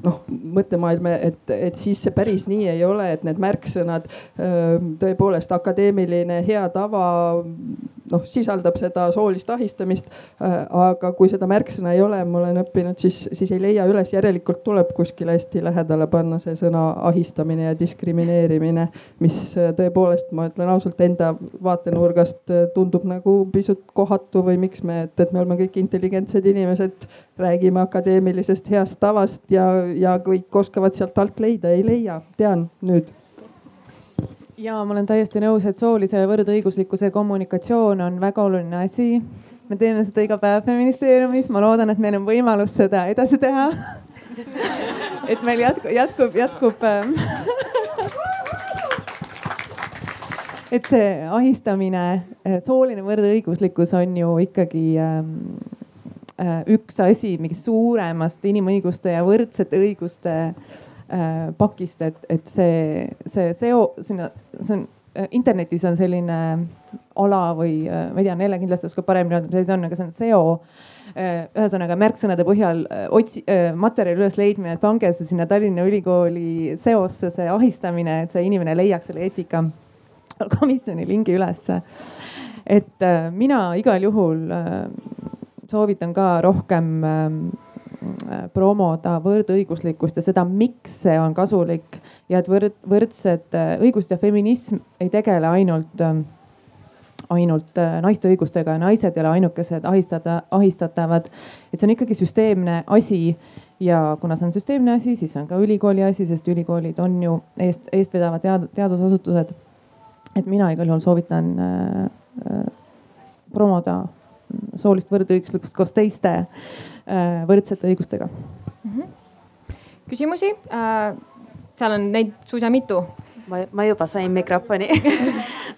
noh mõttemaailma, et, et siis see päris nii ei ole, et need märksõnad äh, tõepoolest akadeemiline hea tava noh, sisaldab seda soolist ahistamist. aga kui seda märksõna ei ole, ma olen õppinud, siis, siis ei leia üles, järelikult tuleb kuskile hästi lähedale panna see sõna ahistamine ja diskrimineerimine, mis äh, tõepoolest, ma ütlen ausalt, enda vaatenurgast äh, tundub nagu pisut kohatu või miks me, et, et me oleme kõik intelligentsed inimesed, räägime akadeemilisest heast tavast ja, ja kõik oskavad sealt alt leida, ei leia, tean nüüd. Ja ma olen täiesti nõus, et soolise võrdõiguslikkuse kommunikatsioon on väga oluline asi. me teeme seda iga päev feministeeriumis, ma loodan, et meil on võimalus seda edasi teha et meil jätkub, jätkub, jätkub ähm, et see ahistamine, äh, sooline võrdõiguslikkus on ju ikkagi ähm, äh, üks asi mingist suuremast inimõiguste ja võrdsete õiguste äh, pakist, et, et see, see seo sinna, see on internetis on selline ala või ma ei tea, Nele kindlasti oskab paremini öelda, mis asi see on, aga see on seo Äh, ühesõnaga märksõnade põhjal äh, otsi-, äh, materjali üles leidmine, et pange see sinna Tallinna Ülikooli seosse, see ahistamine, et see inimene leiaks selle eetikakomisjoni lingi ülesse. et mina igal juhul soovitan ka rohkem promoda võrdõiguslikkust ja seda, miks see on kasulik ja et võrd, võrdsed õigused ja feminism ei tegele ainult ainult äh, naiste õigustega ja naised ei ole ainukesed ahistada, ahistatavad. et see on ikkagi süsteemne asi ja kuna see on süsteemne asi, siis on ka ülikooli asi, sest ülikoolid on ju eest, eestvedavad tead, teadusasutused. et mina igal juhul soovitan äh, äh, promoda soolist võrdõiguslikkust koos teiste võrdsete õigustega mm. -hmm. küsimusi? seal on neid suisa mitu ma, ma juba sain mikrofoni.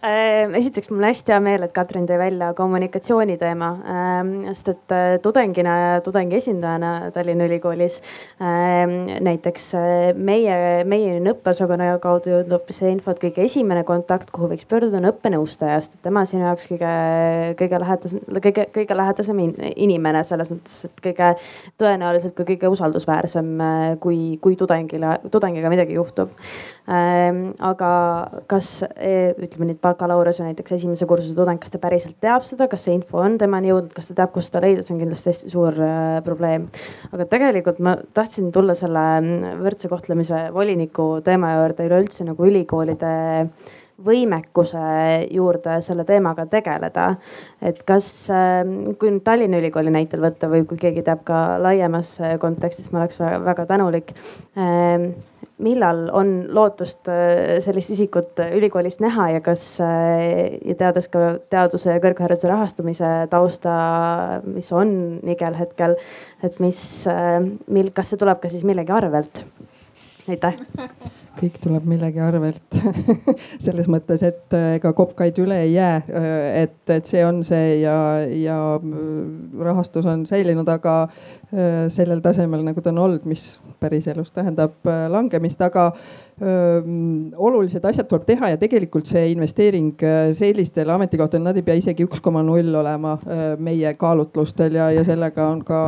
Ehm, esiteks mul on hästi hea meel, et Katrin tõi välja kommunikatsiooni teema, ehm, sest et äh, tudengina ja tudengi esindajana Tallinna Ülikoolis ehm, näiteks äh, meie, meie õppeosakonna kaudu jõudnud see info, et kõige esimene kontakt, kuhu võiks pöörduda, on õppenõustajast, et tema on sinu jaoks kõige, kõige lähedasem, kõige, kõige lähedasem inimene selles mõttes, et kõige tõenäoliselt ka kõige usaldusväärsem, äh, kui, kui tudengile, tudengiga midagi juhtub aga kas e, ütleme nüüd bakalaureuse näiteks esimese kursuse tudeng, kas ta päriselt teab seda, kas see info on temani jõudnud, kas ta teab, kust seda leida, see on kindlasti hästi suur äh, probleem. aga tegelikult ma tahtsin tulla selle mm, võrdse kohtlemise voliniku teema juurde üleüldse nagu ülikoolide võimekuse juurde selle teemaga tegeleda. et kas, ähm, kui nüüd Tallinna Ülikooli näitel võtta või kui keegi teab ka laiemas äh, kontekstis, ma oleks väga, väga tänulik. Ähm, millal on lootust äh, sellist isikut ülikoolis näha ja kas ja teades ka teaduse ja kõrghariduse rahastamise tausta, mis on nigel hetkel, et mis, äh, mil, kas see tuleb ka siis millegi arvelt? aitäh kõik tuleb millegi arvelt selles mõttes, et äh, ega kopkaid üle ei jää. Äh, et, et see on see ja, ja äh, rahastus on säilinud, aga sellel tasemel, nagu ta on olnud, mis päriselus tähendab langemist, aga olulised asjad tuleb teha ja tegelikult see investeering sellistele ametikohtadele, nad ei pea isegi üks koma null olema meie kaalutlustel ja, ja sellega on ka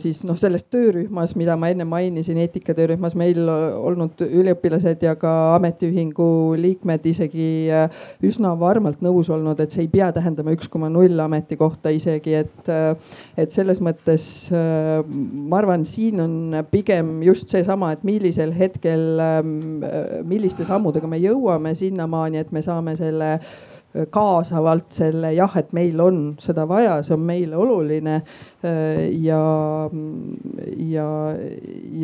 siis noh, selles töörühmas, mida ma enne mainisin, eetikatöörühmas meil olnud üliõpilased ja ka ametiühingu liikmed isegi üsna varmalt nõus olnud, et see ei pea tähendama üks koma null ametikohta isegi, et, et selles mõttes ma arvan, siin on pigem just seesama, et millisel hetkel milliste sammudega me jõuame sinnamaani, et me saame selle kaasavalt selle jah, et meil on seda vaja, see on meile oluline. Äh, ja, ja,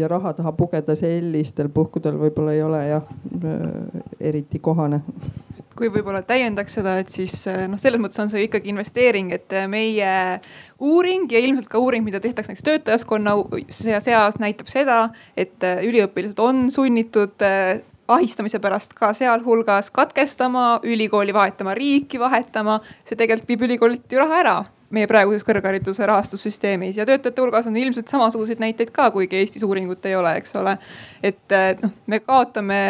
ja raha taha pugeda sellistel puhkudel võib-olla ei ole jah eriti kohane kui võib-olla täiendaks seda, et siis noh, selles mõttes on see ikkagi investeering, et meie uuring ja ilmselt ka uuring, mida tehtakse näiteks töötajaskonna seas, näitab seda, et äh, üliõpilased on sunnitud äh, ahistamise pärast ka sealhulgas katkestama, ülikooli vahetama, riiki vahetama. see tegelikult viib ülikoolilt ju raha ära meie praeguses kõrghariduse rahastussüsteemis ja töötajate hulgas on ilmselt samasuguseid näiteid ka, kuigi Eestis uuringut ei ole, eks ole. et noh, me kaotame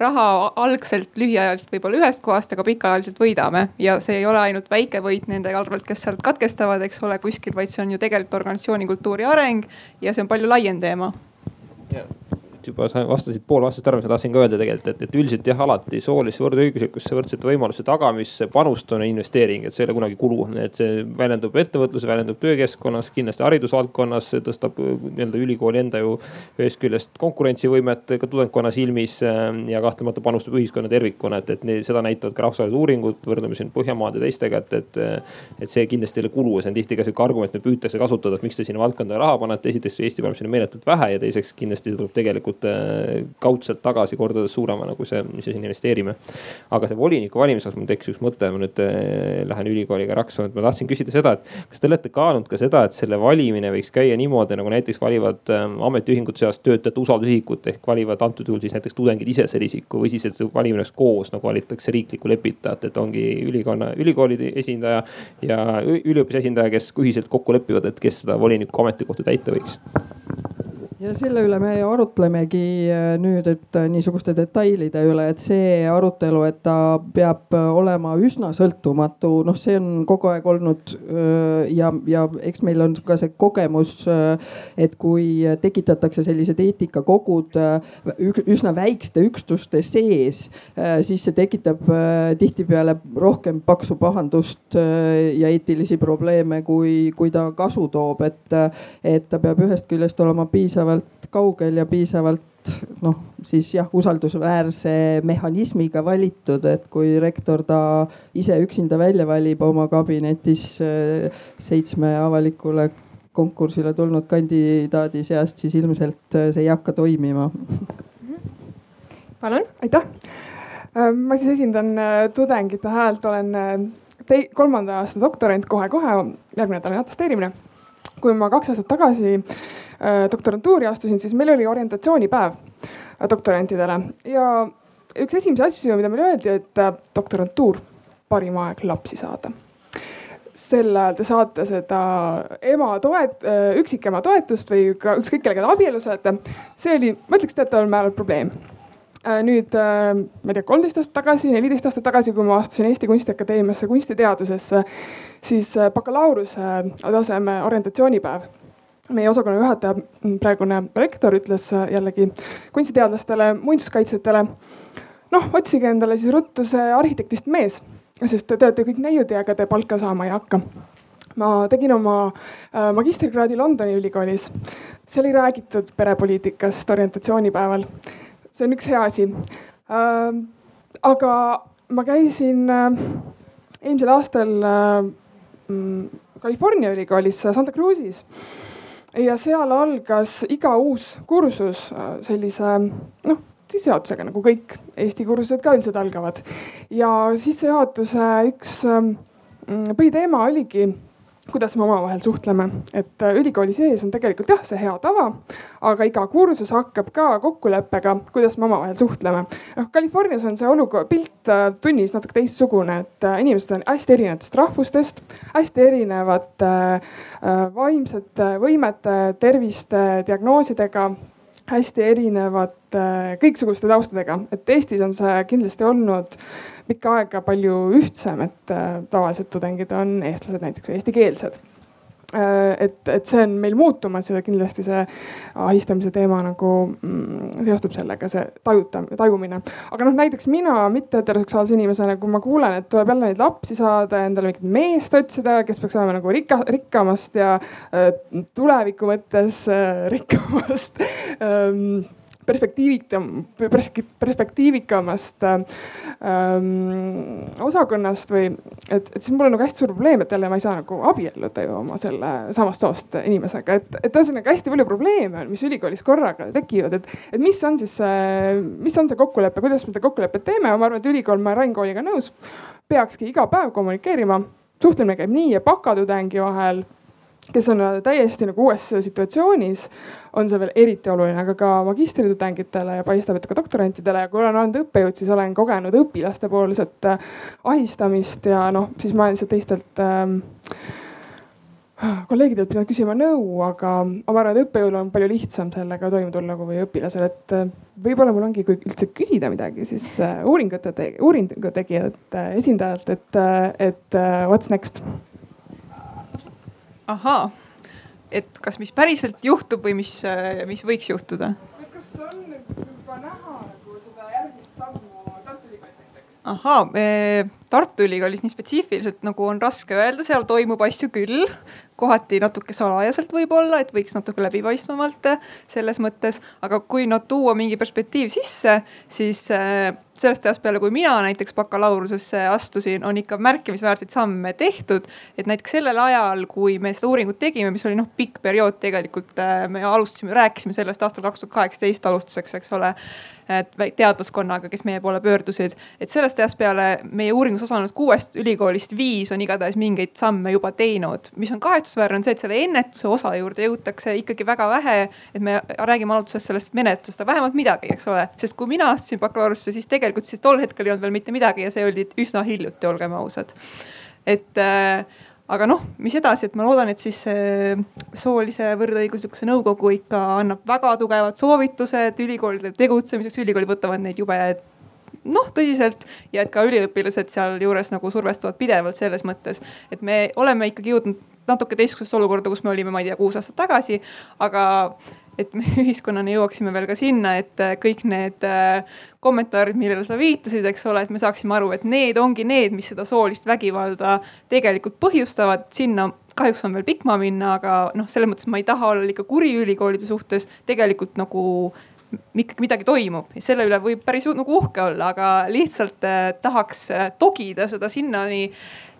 raha algselt lühiajaliselt võib-olla ühest kohast, aga pikaajaliselt võidame ja see ei ole ainult väike võit nende arvelt, kes sealt katkestavad, eks ole, kuskil, vaid see on ju tegelikult organisatsiooni kultuuri areng ja see on palju laiem teema juba sa vastasid pool vastust ära, mis ma tahtsin ka öelda tegelikult, et, et üldiselt jah, alati soolisse võrdõiguslikkusse, võrdsete võimaluste tagamisse panust on investeering, et see ei ole kunagi kulu. et see väljendub ettevõtluses, väljendub töökeskkonnas, kindlasti haridusvaldkonnas, tõstab nii-öelda ülikooli enda ju ühest küljest konkurentsivõimet ka tudengkonna silmis ja kahtlemata panustab ühiskonna tervikuna, et, et seda näitavad ka rahvusvahelised uuringud, võrdleme siin Põhjamaade ja teistega, et, et, et see kindlasti ei ole kulu ja see on tihti ka sihuke argument, mida püütakse kasutada, et miks te sinna valdkonda raha panete. esiteks Eesti paneb sinna meeletult vähe ja teiseks kindlasti see tuleb tegelikult tegelikult äh, kaudselt tagasi kordades suuremana, kui see, mis me siin investeerime. aga see voliniku valimise osas mul tekkis üks mõte, ma nüüd äh, lähen ülikooliga raksuma, et ma tahtsin küsida seda, et kas te olete kaalunud ka seda, et selle valimine võiks käia niimoodi, nagu näiteks valivad ähm, ametiühingute seas töötajate usaldusisikut ehk valivad antud juhul siis näiteks tudengid ise selle isiku või siis, et see valimine oleks koos nagu valitakse riiklikku lepitajat, et ongi ülikonna, ülikoolide esindaja ja üliõpilase esindaja, kes ühiselt kokku lepivad, et kes seda voliniku ametikohta täita võiks ja selle üle me arutamegi äh, nüüd, et äh, niisuguste detailide üle, et see arutelu, et ta peab äh, olema üsna sõltumatu, noh, see on kogu aeg olnud ja, ja eks meil on ka see kogemus, et kui tekitatakse sellised eetikakogud üsna väikeste üksuste sees, siis see tekitab tihtipeale rohkem paksu pahandust ja eetilisi probleeme, kui, kui ta kasu toob, et, et ta peab ühest küljest olema piisav piisavalt kaugel ja piisavalt noh, siis jah, usaldusväärse mehhanismiga valitud, et kui rektor ta ise üksinda välja valib oma kabinetis äh, seitsme avalikule konkursile tulnud kandidaadi seast, siis ilmselt äh, see ei hakka toimima. palun. aitäh. Äh, ma siis esindan tudengite häält, olen tei-, kolmanda aasta doktorant kohe-kohe, järgmine nädal on atesteerimine. kui ma kaks aastat tagasi äh, doktorantuuri astusin, siis meil oli orientatsioonipäev äh, doktorantidele ja üks esimesi asju, mida meile öeldi, et äh, doktorantuur, parim aeg lapsi saada sel ajal te saate seda ema toet-, üksikema toetust või ka ükskõik kellega te abielus olete. see oli, ma ütleks teataval määral probleem. Äh, nüüd äh, ma ei tea, kolmteist aastat tagasi, neliteist aastat tagasi, kui ma astusin Eesti Kunstiakadeemiasse kunstiteadusesse, siis äh, bakalaureuse taseme orientatsioonipäev meie osakonna juhataja, praegune rektor ütles jällegi kunstiteadlastele, muinsuskaitsjatele. noh, otsige endale siis ruttu see arhitektist mees, sest te olete kõik neiud ja ega te palka saama ei hakka. ma tegin oma magistrikraadi Londoni ülikoolis. seal ei räägitud perepoliitikast orientatsioonipäeval see on üks hea asi. Ähm, aga ma käisin äh, eelmisel aastal äh, mm, California ülikoolis Santa Cruzis ja seal algas iga uus kursus äh, sellise noh, sissejuhatusega nagu kõik Eesti kursused ka üldiselt algavad. ja sissejuhatuse üks mm, põhiteema oligi kuidas me omavahel suhtleme, et äh, ülikooli sees on tegelikult jah, see hea tava, aga iga kursus hakkab ka kokkuleppega, kuidas me omavahel suhtleme. noh, Californias on see olukord, pilt äh, tunnis natuke teistsugune, et äh, inimesed on hästi erinevatest rahvustest, hästi erinevate vaimsete võimete, terviste, diagnoosidega hästi erinevate kõiksuguste taustadega, et Eestis on see kindlasti olnud pikka aega palju ühtsem, et äh, tavalised tudengid on eestlased näiteks või eestikeelsed. äh, et, et see on meil muutumas ja kindlasti see ahistamise teema nagu mm, seostub sellega, see tajuta-, tajumine. aga noh, näiteks mina mitteheteroseksuaalse inimesena, kui ma kuulen, et tuleb jälle neid lapsi saada, endale mingit meest otsida, kes peaks olema nagu rikka, rikkamast ja äh, tuleviku mõttes äh, rikkamast perspektiivita, perspektiivikamast ähm, osakonnast või et, et siis mul on nagu hästi suur probleem, et jälle ma ei saa nagu abielluda ju oma selle samast soost inimesega, et, et ühesõnaga hästi palju probleeme on, mis ülikoolis korraga tekivad, et, et mis on siis see, mis on see kokkulepe, kuidas me seda kokkulepet teeme, ma arvan, et ülikool, ma olen Rain Kooliga nõus, peakski iga päev kommunikeerima suhtlemine käib nii ja bakatudengi vahel kes on täiesti nagu uues situatsioonis, on see veel eriti oluline, aga ka magistritudengitele ja paistab, et ka doktorantidele. Ja kui olen olnud õppejõud, siis olen kogenud õpilastepoolset äh, ahistamist ja noh, siis ma olen lihtsalt teistelt ähm, kolleegidelt pidanud küsima nõu, aga ma arvan, et õppejõul on palju lihtsam sellega toime tulla kui õpilasel, et äh, võib-olla mul ongi, kui üldse küsida midagi, siis äh, uuringute, uuringu tegijate esindajalt, et, et what's next ahaa, et kas, mis päriselt juhtub või mis, mis võiks juhtuda? kas on juba näha nagu seda järgmist sammu Tartu Ülikoolis näiteks? ahaa, Tartu Ülikoolis nii spetsiifiliselt nagu on raske öelda, seal toimub asju küll kohati natuke salajaselt võib-olla, et võiks natuke läbipaistvamalt selles mõttes, aga kui no tuua mingi perspektiiv sisse, siis äh, sellest ajast peale, kui mina näiteks bakalaureusesse astusin, on ikka märkimisväärseid samme tehtud. et näiteks sellel ajal, kui me seda uuringut tegime, mis oli noh, pikk periood tegelikult, äh, me alustasime, rääkisime sellest aastal kaks tuhat kaheksateist alustuseks, eks ole teadlaskonnaga, kes meie poole pöördusid. et sellest ajast peale meie uuringus osalenud kuuest ülikoolist viis on igatahes mingeid samme juba teinud. mis on kahetsusväärne, on see, et selle ennetuse osa juurde jõutakse ikkagi väga vähe. et me räägime alguses sellest menetlusest, aga vähemalt midagi, eks ole. sest kui mina astusin bakalaureusesse, siis tegelikult siis tol hetkel ei olnud veel mitte midagi ja see oli üsna hiljuti, olgem ausad. et äh, aga noh, mis edasi, et ma loodan, et siis soolise võrdõiguslikkuse nõukogu ikka annab väga tugevad soovitused ülikoolide tegutsemiseks, ülikoolid võtavad neid jube noh, tõsiselt ja et ka üliõpilased sealjuures nagu survestavad pidevalt selles mõttes, et me oleme ikkagi jõudnud natuke teistsugusesse olukorda, kus me olime, ma ei tea, kuus aastat tagasi, aga et me ühiskonnana jõuaksime veel ka sinna, et äh, kõik need äh, kommentaarid, millele sa viitasid, eks ole, et me saaksime aru, et need ongi need, mis seda soolist vägivalda tegelikult põhjustavad, sinna kahjuks on veel pikk maa minna, aga noh, selles mõttes ma ei taha olla liiga kuri ülikoolide suhtes, tegelikult nagu ikkagi midagi toimub ja selle üle võib päris nagu uhke olla, aga lihtsalt äh, tahaks togida seda sinnani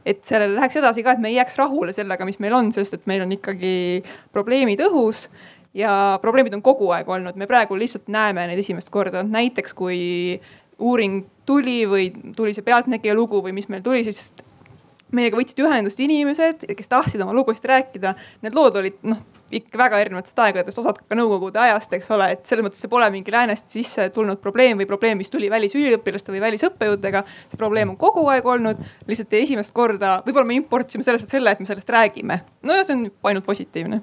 et sellele läheks edasi ka, et me ei jääks rahule sellega, mis meil on, sest et meil on ikkagi probleemid õhus ja probleemid on kogu aeg olnud, me praegu lihtsalt näeme neid esimest korda, näiteks kui uuring tuli või tuli see Pealtnägija lugu või mis meil tuli, siis meiega võtsid ühendust inimesed, kes tahtsid oma lugusid rääkida. Need lood olid noh, ikka väga erinevatest aegadest, osad ka nõukogude ajast, eks ole, et selles mõttes see pole mingi läänest sisse tulnud probleem või probleem, mis tuli välisüliõpilaste või välisõppejõududega. see probleem on kogu aeg olnud, lihtsalt esimest korda, võib-olla me importisime sellest selle, et me sellest räägime. no ja see on ainult positiivne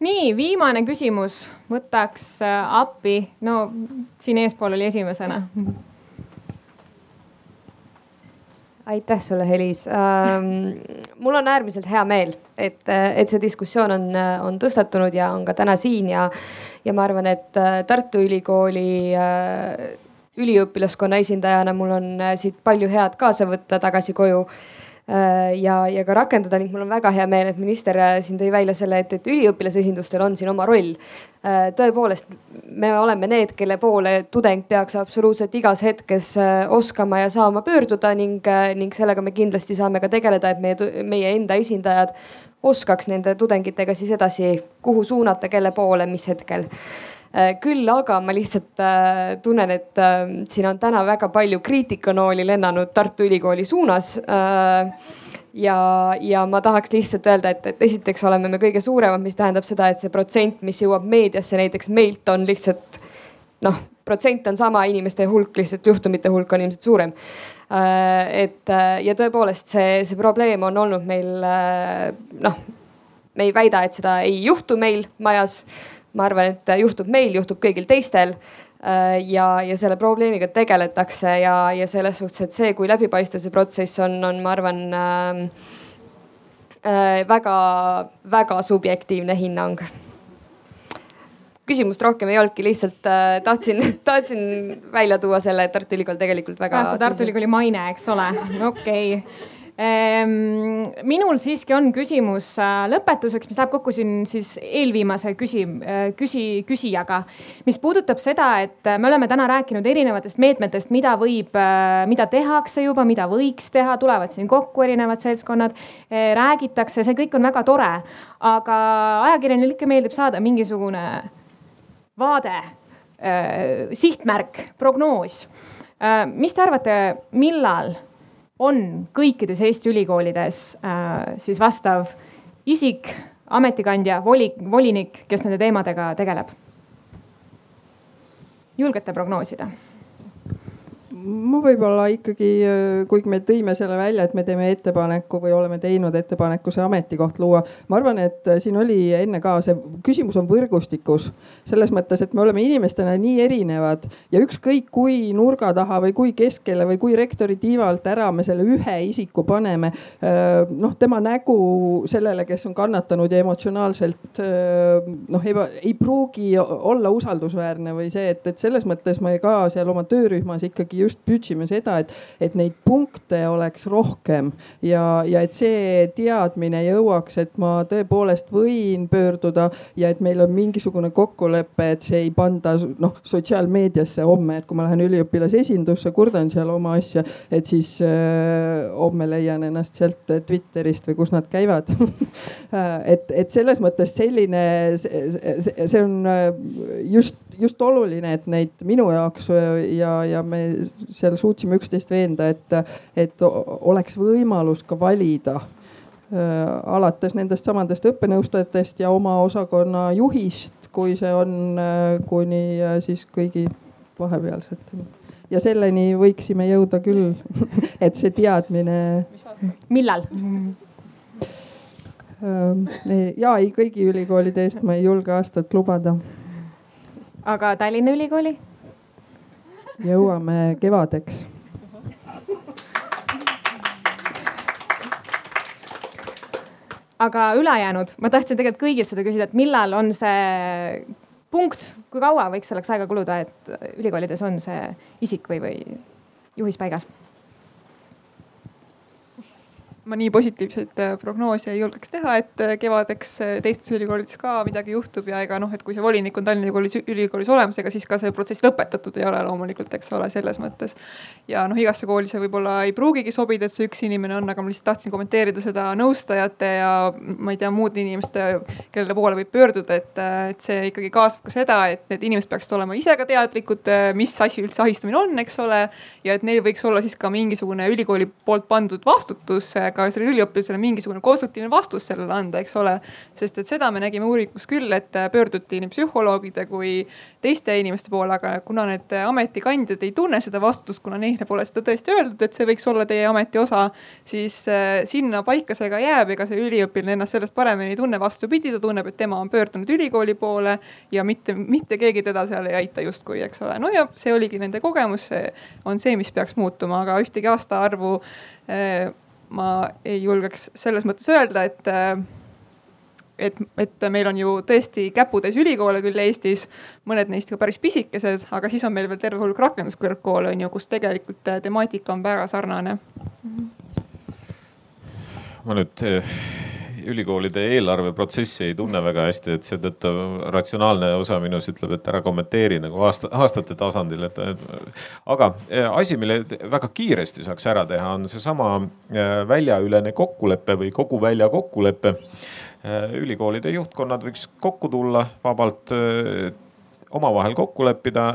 nii, viimane küsimus, võtaks äh, appi, no siin eespool oli esimesena aitäh sulle, Helis ähm,. mul on äärmiselt hea meel, et, et see diskussioon on, on tõstatunud ja on ka täna siin ja, ja ma arvan, et äh, Tartu Ülikooli äh, üliõpilaskonna esindajana mul on äh, siit palju head kaasa võtta tagasi koju ja, ja ka rakendada ning mul on väga hea meel, et minister äh, siin tõi välja selle, et, et üliõpilasesindustel on siin oma roll. Äh, tõepoolest, me oleme need, kelle poole tudeng peaks absoluutselt igas hetkes oskama ja saama pöörduda ning, ning sellega me kindlasti saame ka tegeleda, et meie, meie enda esindajad oskaks nende tudengitega siis edasi, kuhu suunata, kelle poole, mis hetkel Äh, küll aga ma lihtsalt äh, tunnen, et äh, siin on täna väga palju kriitikanooli lennanud Tartu Ülikooli suunas ja, ja ma tahaks lihtsalt öelda, et, et esiteks oleme me kõige suuremad, mis tähendab seda, et see protsent, mis jõuab meediasse näiteks meilt on lihtsalt noh, protsent on sama, inimeste hulk, lihtsalt juhtumite hulk on ilmselt suurem. et ja tõepoolest see, see probleem on olnud meil noh, me ei väida, et seda ei juhtu meil majas ma arvan, et juhtub meil, juhtub kõigil teistel äh, ja, ja selle probleemiga tegeletakse ja, ja selles suhtes, et see, kui läbipaistev see protsess on, on, ma arvan äh, äh, väga-väga subjektiivne hinnang. küsimust rohkem ei olnudki, lihtsalt äh, tahtsin, tahtsin välja tuua selle, et Tartu Ülikool tegelikult väga. Tartu Ülikooli maine, eks ole, okei okay minul siiski on küsimus äh, lõpetuseks, mis läheb kokku siin siis eelviimase küsi-, äh, küsi-, küsijaga. mis puudutab seda, et me oleme täna rääkinud erinevatest meetmetest, mida võib, äh, mida tehakse juba, mida võiks teha, tulevad siin kokku erinevad seltskonnad. räägitakse, see kõik on väga tore, aga ajakirjanikele meeldib saada mingisugune vaade, sihtmärk, prognoos. mis te arvate, millal on kõikides Eesti ülikoolides äh, siis vastav isik, ametikandja, voli, volinik, kes nende teemadega tegeleb. julgete prognoosida? Ma võib-olla ikkagi, äh, kuigi me tõime selle välja, et me teeme ettepaneku või oleme teinud ettepaneku see ametikoht luua. ma arvan, et äh, siin oli enne ka see küsimus on võrgustikus. selles mõttes, et me oleme inimestena nii erinevad ja ükskõik kui nurga taha või kui keskele või kui rektori tiiva alt ära me selle ühe isiku paneme. Äh, noh, tema nägu sellele, kes on kannatanud ja emotsionaalselt noh, ei pruugi olla usaldusväärne või see, et, et selles mõttes me ka seal oma töörühmas ikkagi just püüdsime seda, et, et neid punkte oleks rohkem ja, ja et see teadmine jõuaks, et ma tõepoolest võin pöörduda ja et meil on mingisugune kokkulepe, et see ei panda noh sotsiaalmeediasse homme, et kui ma lähen üliõpilasesindusse, kurdan seal oma asja, et siis äh, homme leian ennast sealt Twitterist või kus nad käivad et, et selles mõttes selline, see on äh, just, just oluline, et neid minu jaoks ja, ja me seal suutsime üksteist veenda, et, et oleks võimalus ka valida äh, alates nendest samadest õppenõustajatest ja oma osakonna juhist, kui see on äh, kuni äh, siis kõigi vahepealseteni. ja selleni võiksime jõuda küll et see teadmine. millal? ja ei, kõigi ülikoolide eest ma ei julge aastat lubada. aga Tallinna Ülikooli? Jõuame kevadeks. aga ülejäänud, ma tahtsin tegelikult kõigilt seda küsida, et millal on see punkt, kui kaua võiks selleks aega kuluda, et ülikoolides on see isik või, või juhis paigas? Ma nii positiivseid äh, prognoose ei julgeks teha, et äh, kevadeks äh, teistes ülikoolides ka midagi juhtub ja ega noh, et kui see volinik on Tallinna Ülikoolis, ülikoolis olemas, ega siis ka see protsess lõpetatud ei ole loomulikult, eks ole, selles mõttes. ja noh, igasse kooli see võib-olla ei pruugigi sobida, et see üks inimene on, aga ma lihtsalt tahtsin kommenteerida seda nõustajate ja ma ei tea, muude inimeste, kelle poole võib pöörduda, et, et see ikkagi kaasab ka seda, et need inimesed peaksid olema ise ka teadlikud, mis asi üldse ahistamine on, eks ole. ja et neil võiks olla siis ka mingisugune ülikooli poolt pandud vastutus ka sellele üliõpilasele mingisugune konstruktiivne vastus sellele anda, eks ole. sest et seda me nägime uuringus küll, et pöörduti nii psühholoogide kui teiste inimeste poole, aga kuna need ametikandjad ei tunne seda vastutust, kuna neile pole seda tõesti öeldud, et see võiks olla teie ameti osa, siis äh, sinna paika see ka jääb, ega see üliõpilane ennast sellest paremini ei tunne, vastupidi, ta tunneb, et tema on pöördunud ülikooli poole ja mitte, mitte keegi teda seal ei aita justkui, eks ole. no ja see oligi nende kogemus, see on see, mis peaks muutuma, aga ühtegi aastaarvu äh, ma ei julgeks selles mõttes öelda, et äh, et, et meil on ju tõesti käputäis ülikoole küll Eestis, mõned neist ka päris pisikesed, aga siis on meil veel terve hulk rakenduskõrgkoole on ju, kus tegelikult äh, temaatika on väga sarnane. ma nüüd äh, ülikoolide eelarveprotsessi ei tunne väga hästi, et seetõttu ratsionaalne osa minus ütleb, et ära kommenteeri nagu aasta, aastate tasandil, et. aga eh, asi, mille väga kiiresti saaks ära teha, on seesama eh, väljaülene kokkulepe või kogu välja kokkulepe. Eh, ülikoolide juhtkonnad võiks kokku tulla vabalt, omavahel kokku leppida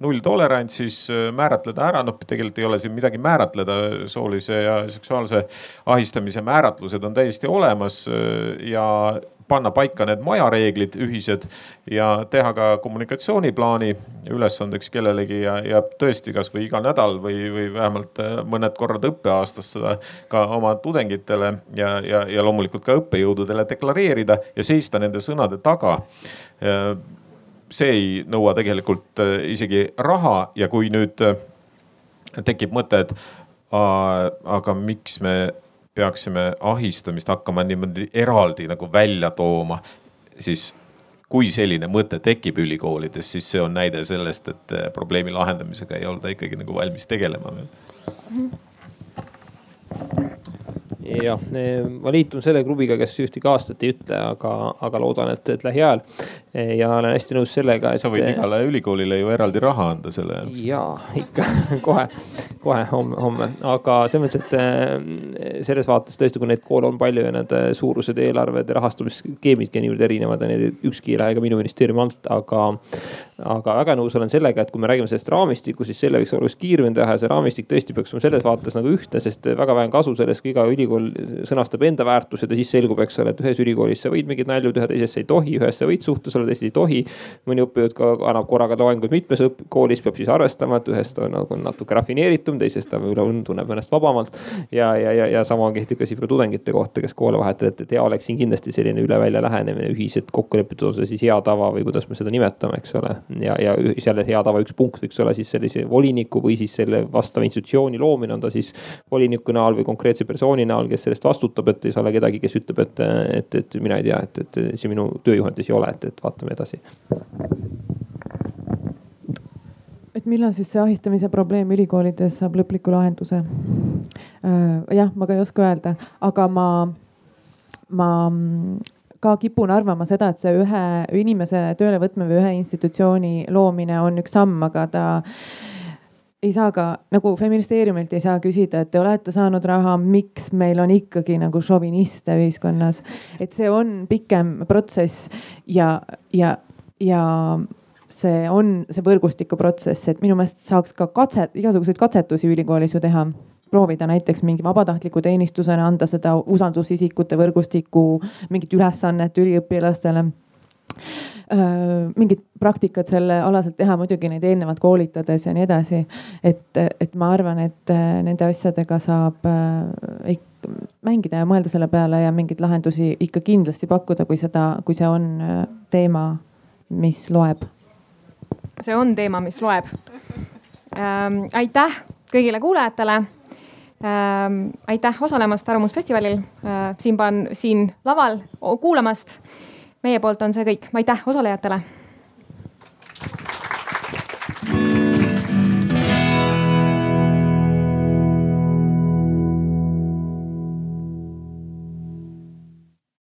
nulltolerants, siis äh, määratleda ära, noh, tegelikult ei ole siin midagi määratleda, soolise ja seksuaalse ahistamise määratlused on täiesti olemas äh, ja panna paika need majareeglid ühised ja teha ka kommunikatsiooniplaani ülesandeks kellelegi ja, ja tõesti kasvõi iga nädal või, või vähemalt äh, mõned korrad õppeaastas seda ka oma tudengitele ja, ja, ja loomulikult ka õppejõududele deklareerida ja seista nende sõnade taga see ei nõua tegelikult äh, isegi raha ja kui nüüd äh, tekib mõte, et aga miks me peaksime ahistamist hakkama niimoodi eraldi nagu välja tooma, siis kui selline mõte tekib ülikoolides, siis see on näide sellest, et äh, probleemi lahendamisega ei olda ikkagi nagu valmis tegelema veel jah, ma liitun selle klubiga, kes ühtegi aastat ei ütle, aga, aga loodan, et, et lähiajal. ja olen hästi nõus sellega, et. sa võid igale ülikoolile ju eraldi raha anda selle jaoks. ja ikka kohe, kohe homme, homme, aga selles mõttes, et eh, selles vaates tõesti, kui neid koole on palju ja need suurused, eelarved ja rahastamisskeemidki on niivõrd erinevad ja need ükski ei lähe ka minu ministeeriumi alt, aga aga väga nõus olen sellega, et kui me räägime sellest raamistikust, siis selle võiks oluliselt kiiremini teha ja see raamistik tõesti peaks olema selles vaates nagu ühtne, sest väga vähe on kasu sellest, kui iga ülikool sõnastab enda väärtused ja siis selgub, eks ole, et ühes ülikoolis sa võid mingeid nalju teha, teises ei tohi, ühes sa võid suhtes olla, teises ei tohi. mõni õppejõud ka annab korraga loenguid mitmes koolis, peab siis arvestama, et ühes ta on nagu natuke rafineeritum, teises ta võib-olla tunneb ennast vabamalt. ja, ja, ja, ja sama kehtib ka siis võib-olla tudengite kohta, kes koole vahetavad, et hea oleks siin kindlasti selline üle välja lähenemine, ühiselt kokku lepitud, on see siis hea tava või kuidas me seda nimetame, eks ole ja, ja selle hea tava üks punkt võiks olla siis sellise voliniku või siis selle vastava institutsiooni loomine, on ta siis voliniku näol või konkreetse persooni näol, kes sellest vastutab, et ei saa olla kedagi, kes ütleb, et, et, et mina ei tea, et, et see minu tööjuhendis ei ole, et, et vaatame edasi et millal siis see ahistamise probleem ülikoolides saab lõpliku lahenduse? Äh, jah, ma ka ei oska öelda, aga ma, ma ka kipun arvama seda, et see ühe inimese tööle võtmine või ühe institutsiooni loomine on üks samm, aga ta ei saa ka nagu feministeeriumilt ei saa küsida, et te olete saanud raha, miks meil on ikkagi nagu šoviniste ühiskonnas. et see on pikem protsess ja, ja, ja see on see võrgustiku protsess, et minu meelest saaks ka katset, igasuguseid katsetusi ülikoolis ju teha proovida näiteks mingi vabatahtliku teenistusena anda seda usaldusisikute võrgustiku mingit ülesannet üliõpilastele mingit praktikat selle alaselt teha, muidugi neid eelnevalt koolitades ja nii edasi. et, et ma arvan, et nende asjadega saab mängida ja mõelda selle peale ja mingeid lahendusi ikka kindlasti pakkuda, kui seda, kui see on teema, mis loeb. see on teema, mis loeb ähm,. aitäh kõigile kuulajatele ähm,. aitäh osalemast Arvamusfestivalil äh,, siin, siin laval kuulamast. Meie poolt on see kõik, aitäh osalejatele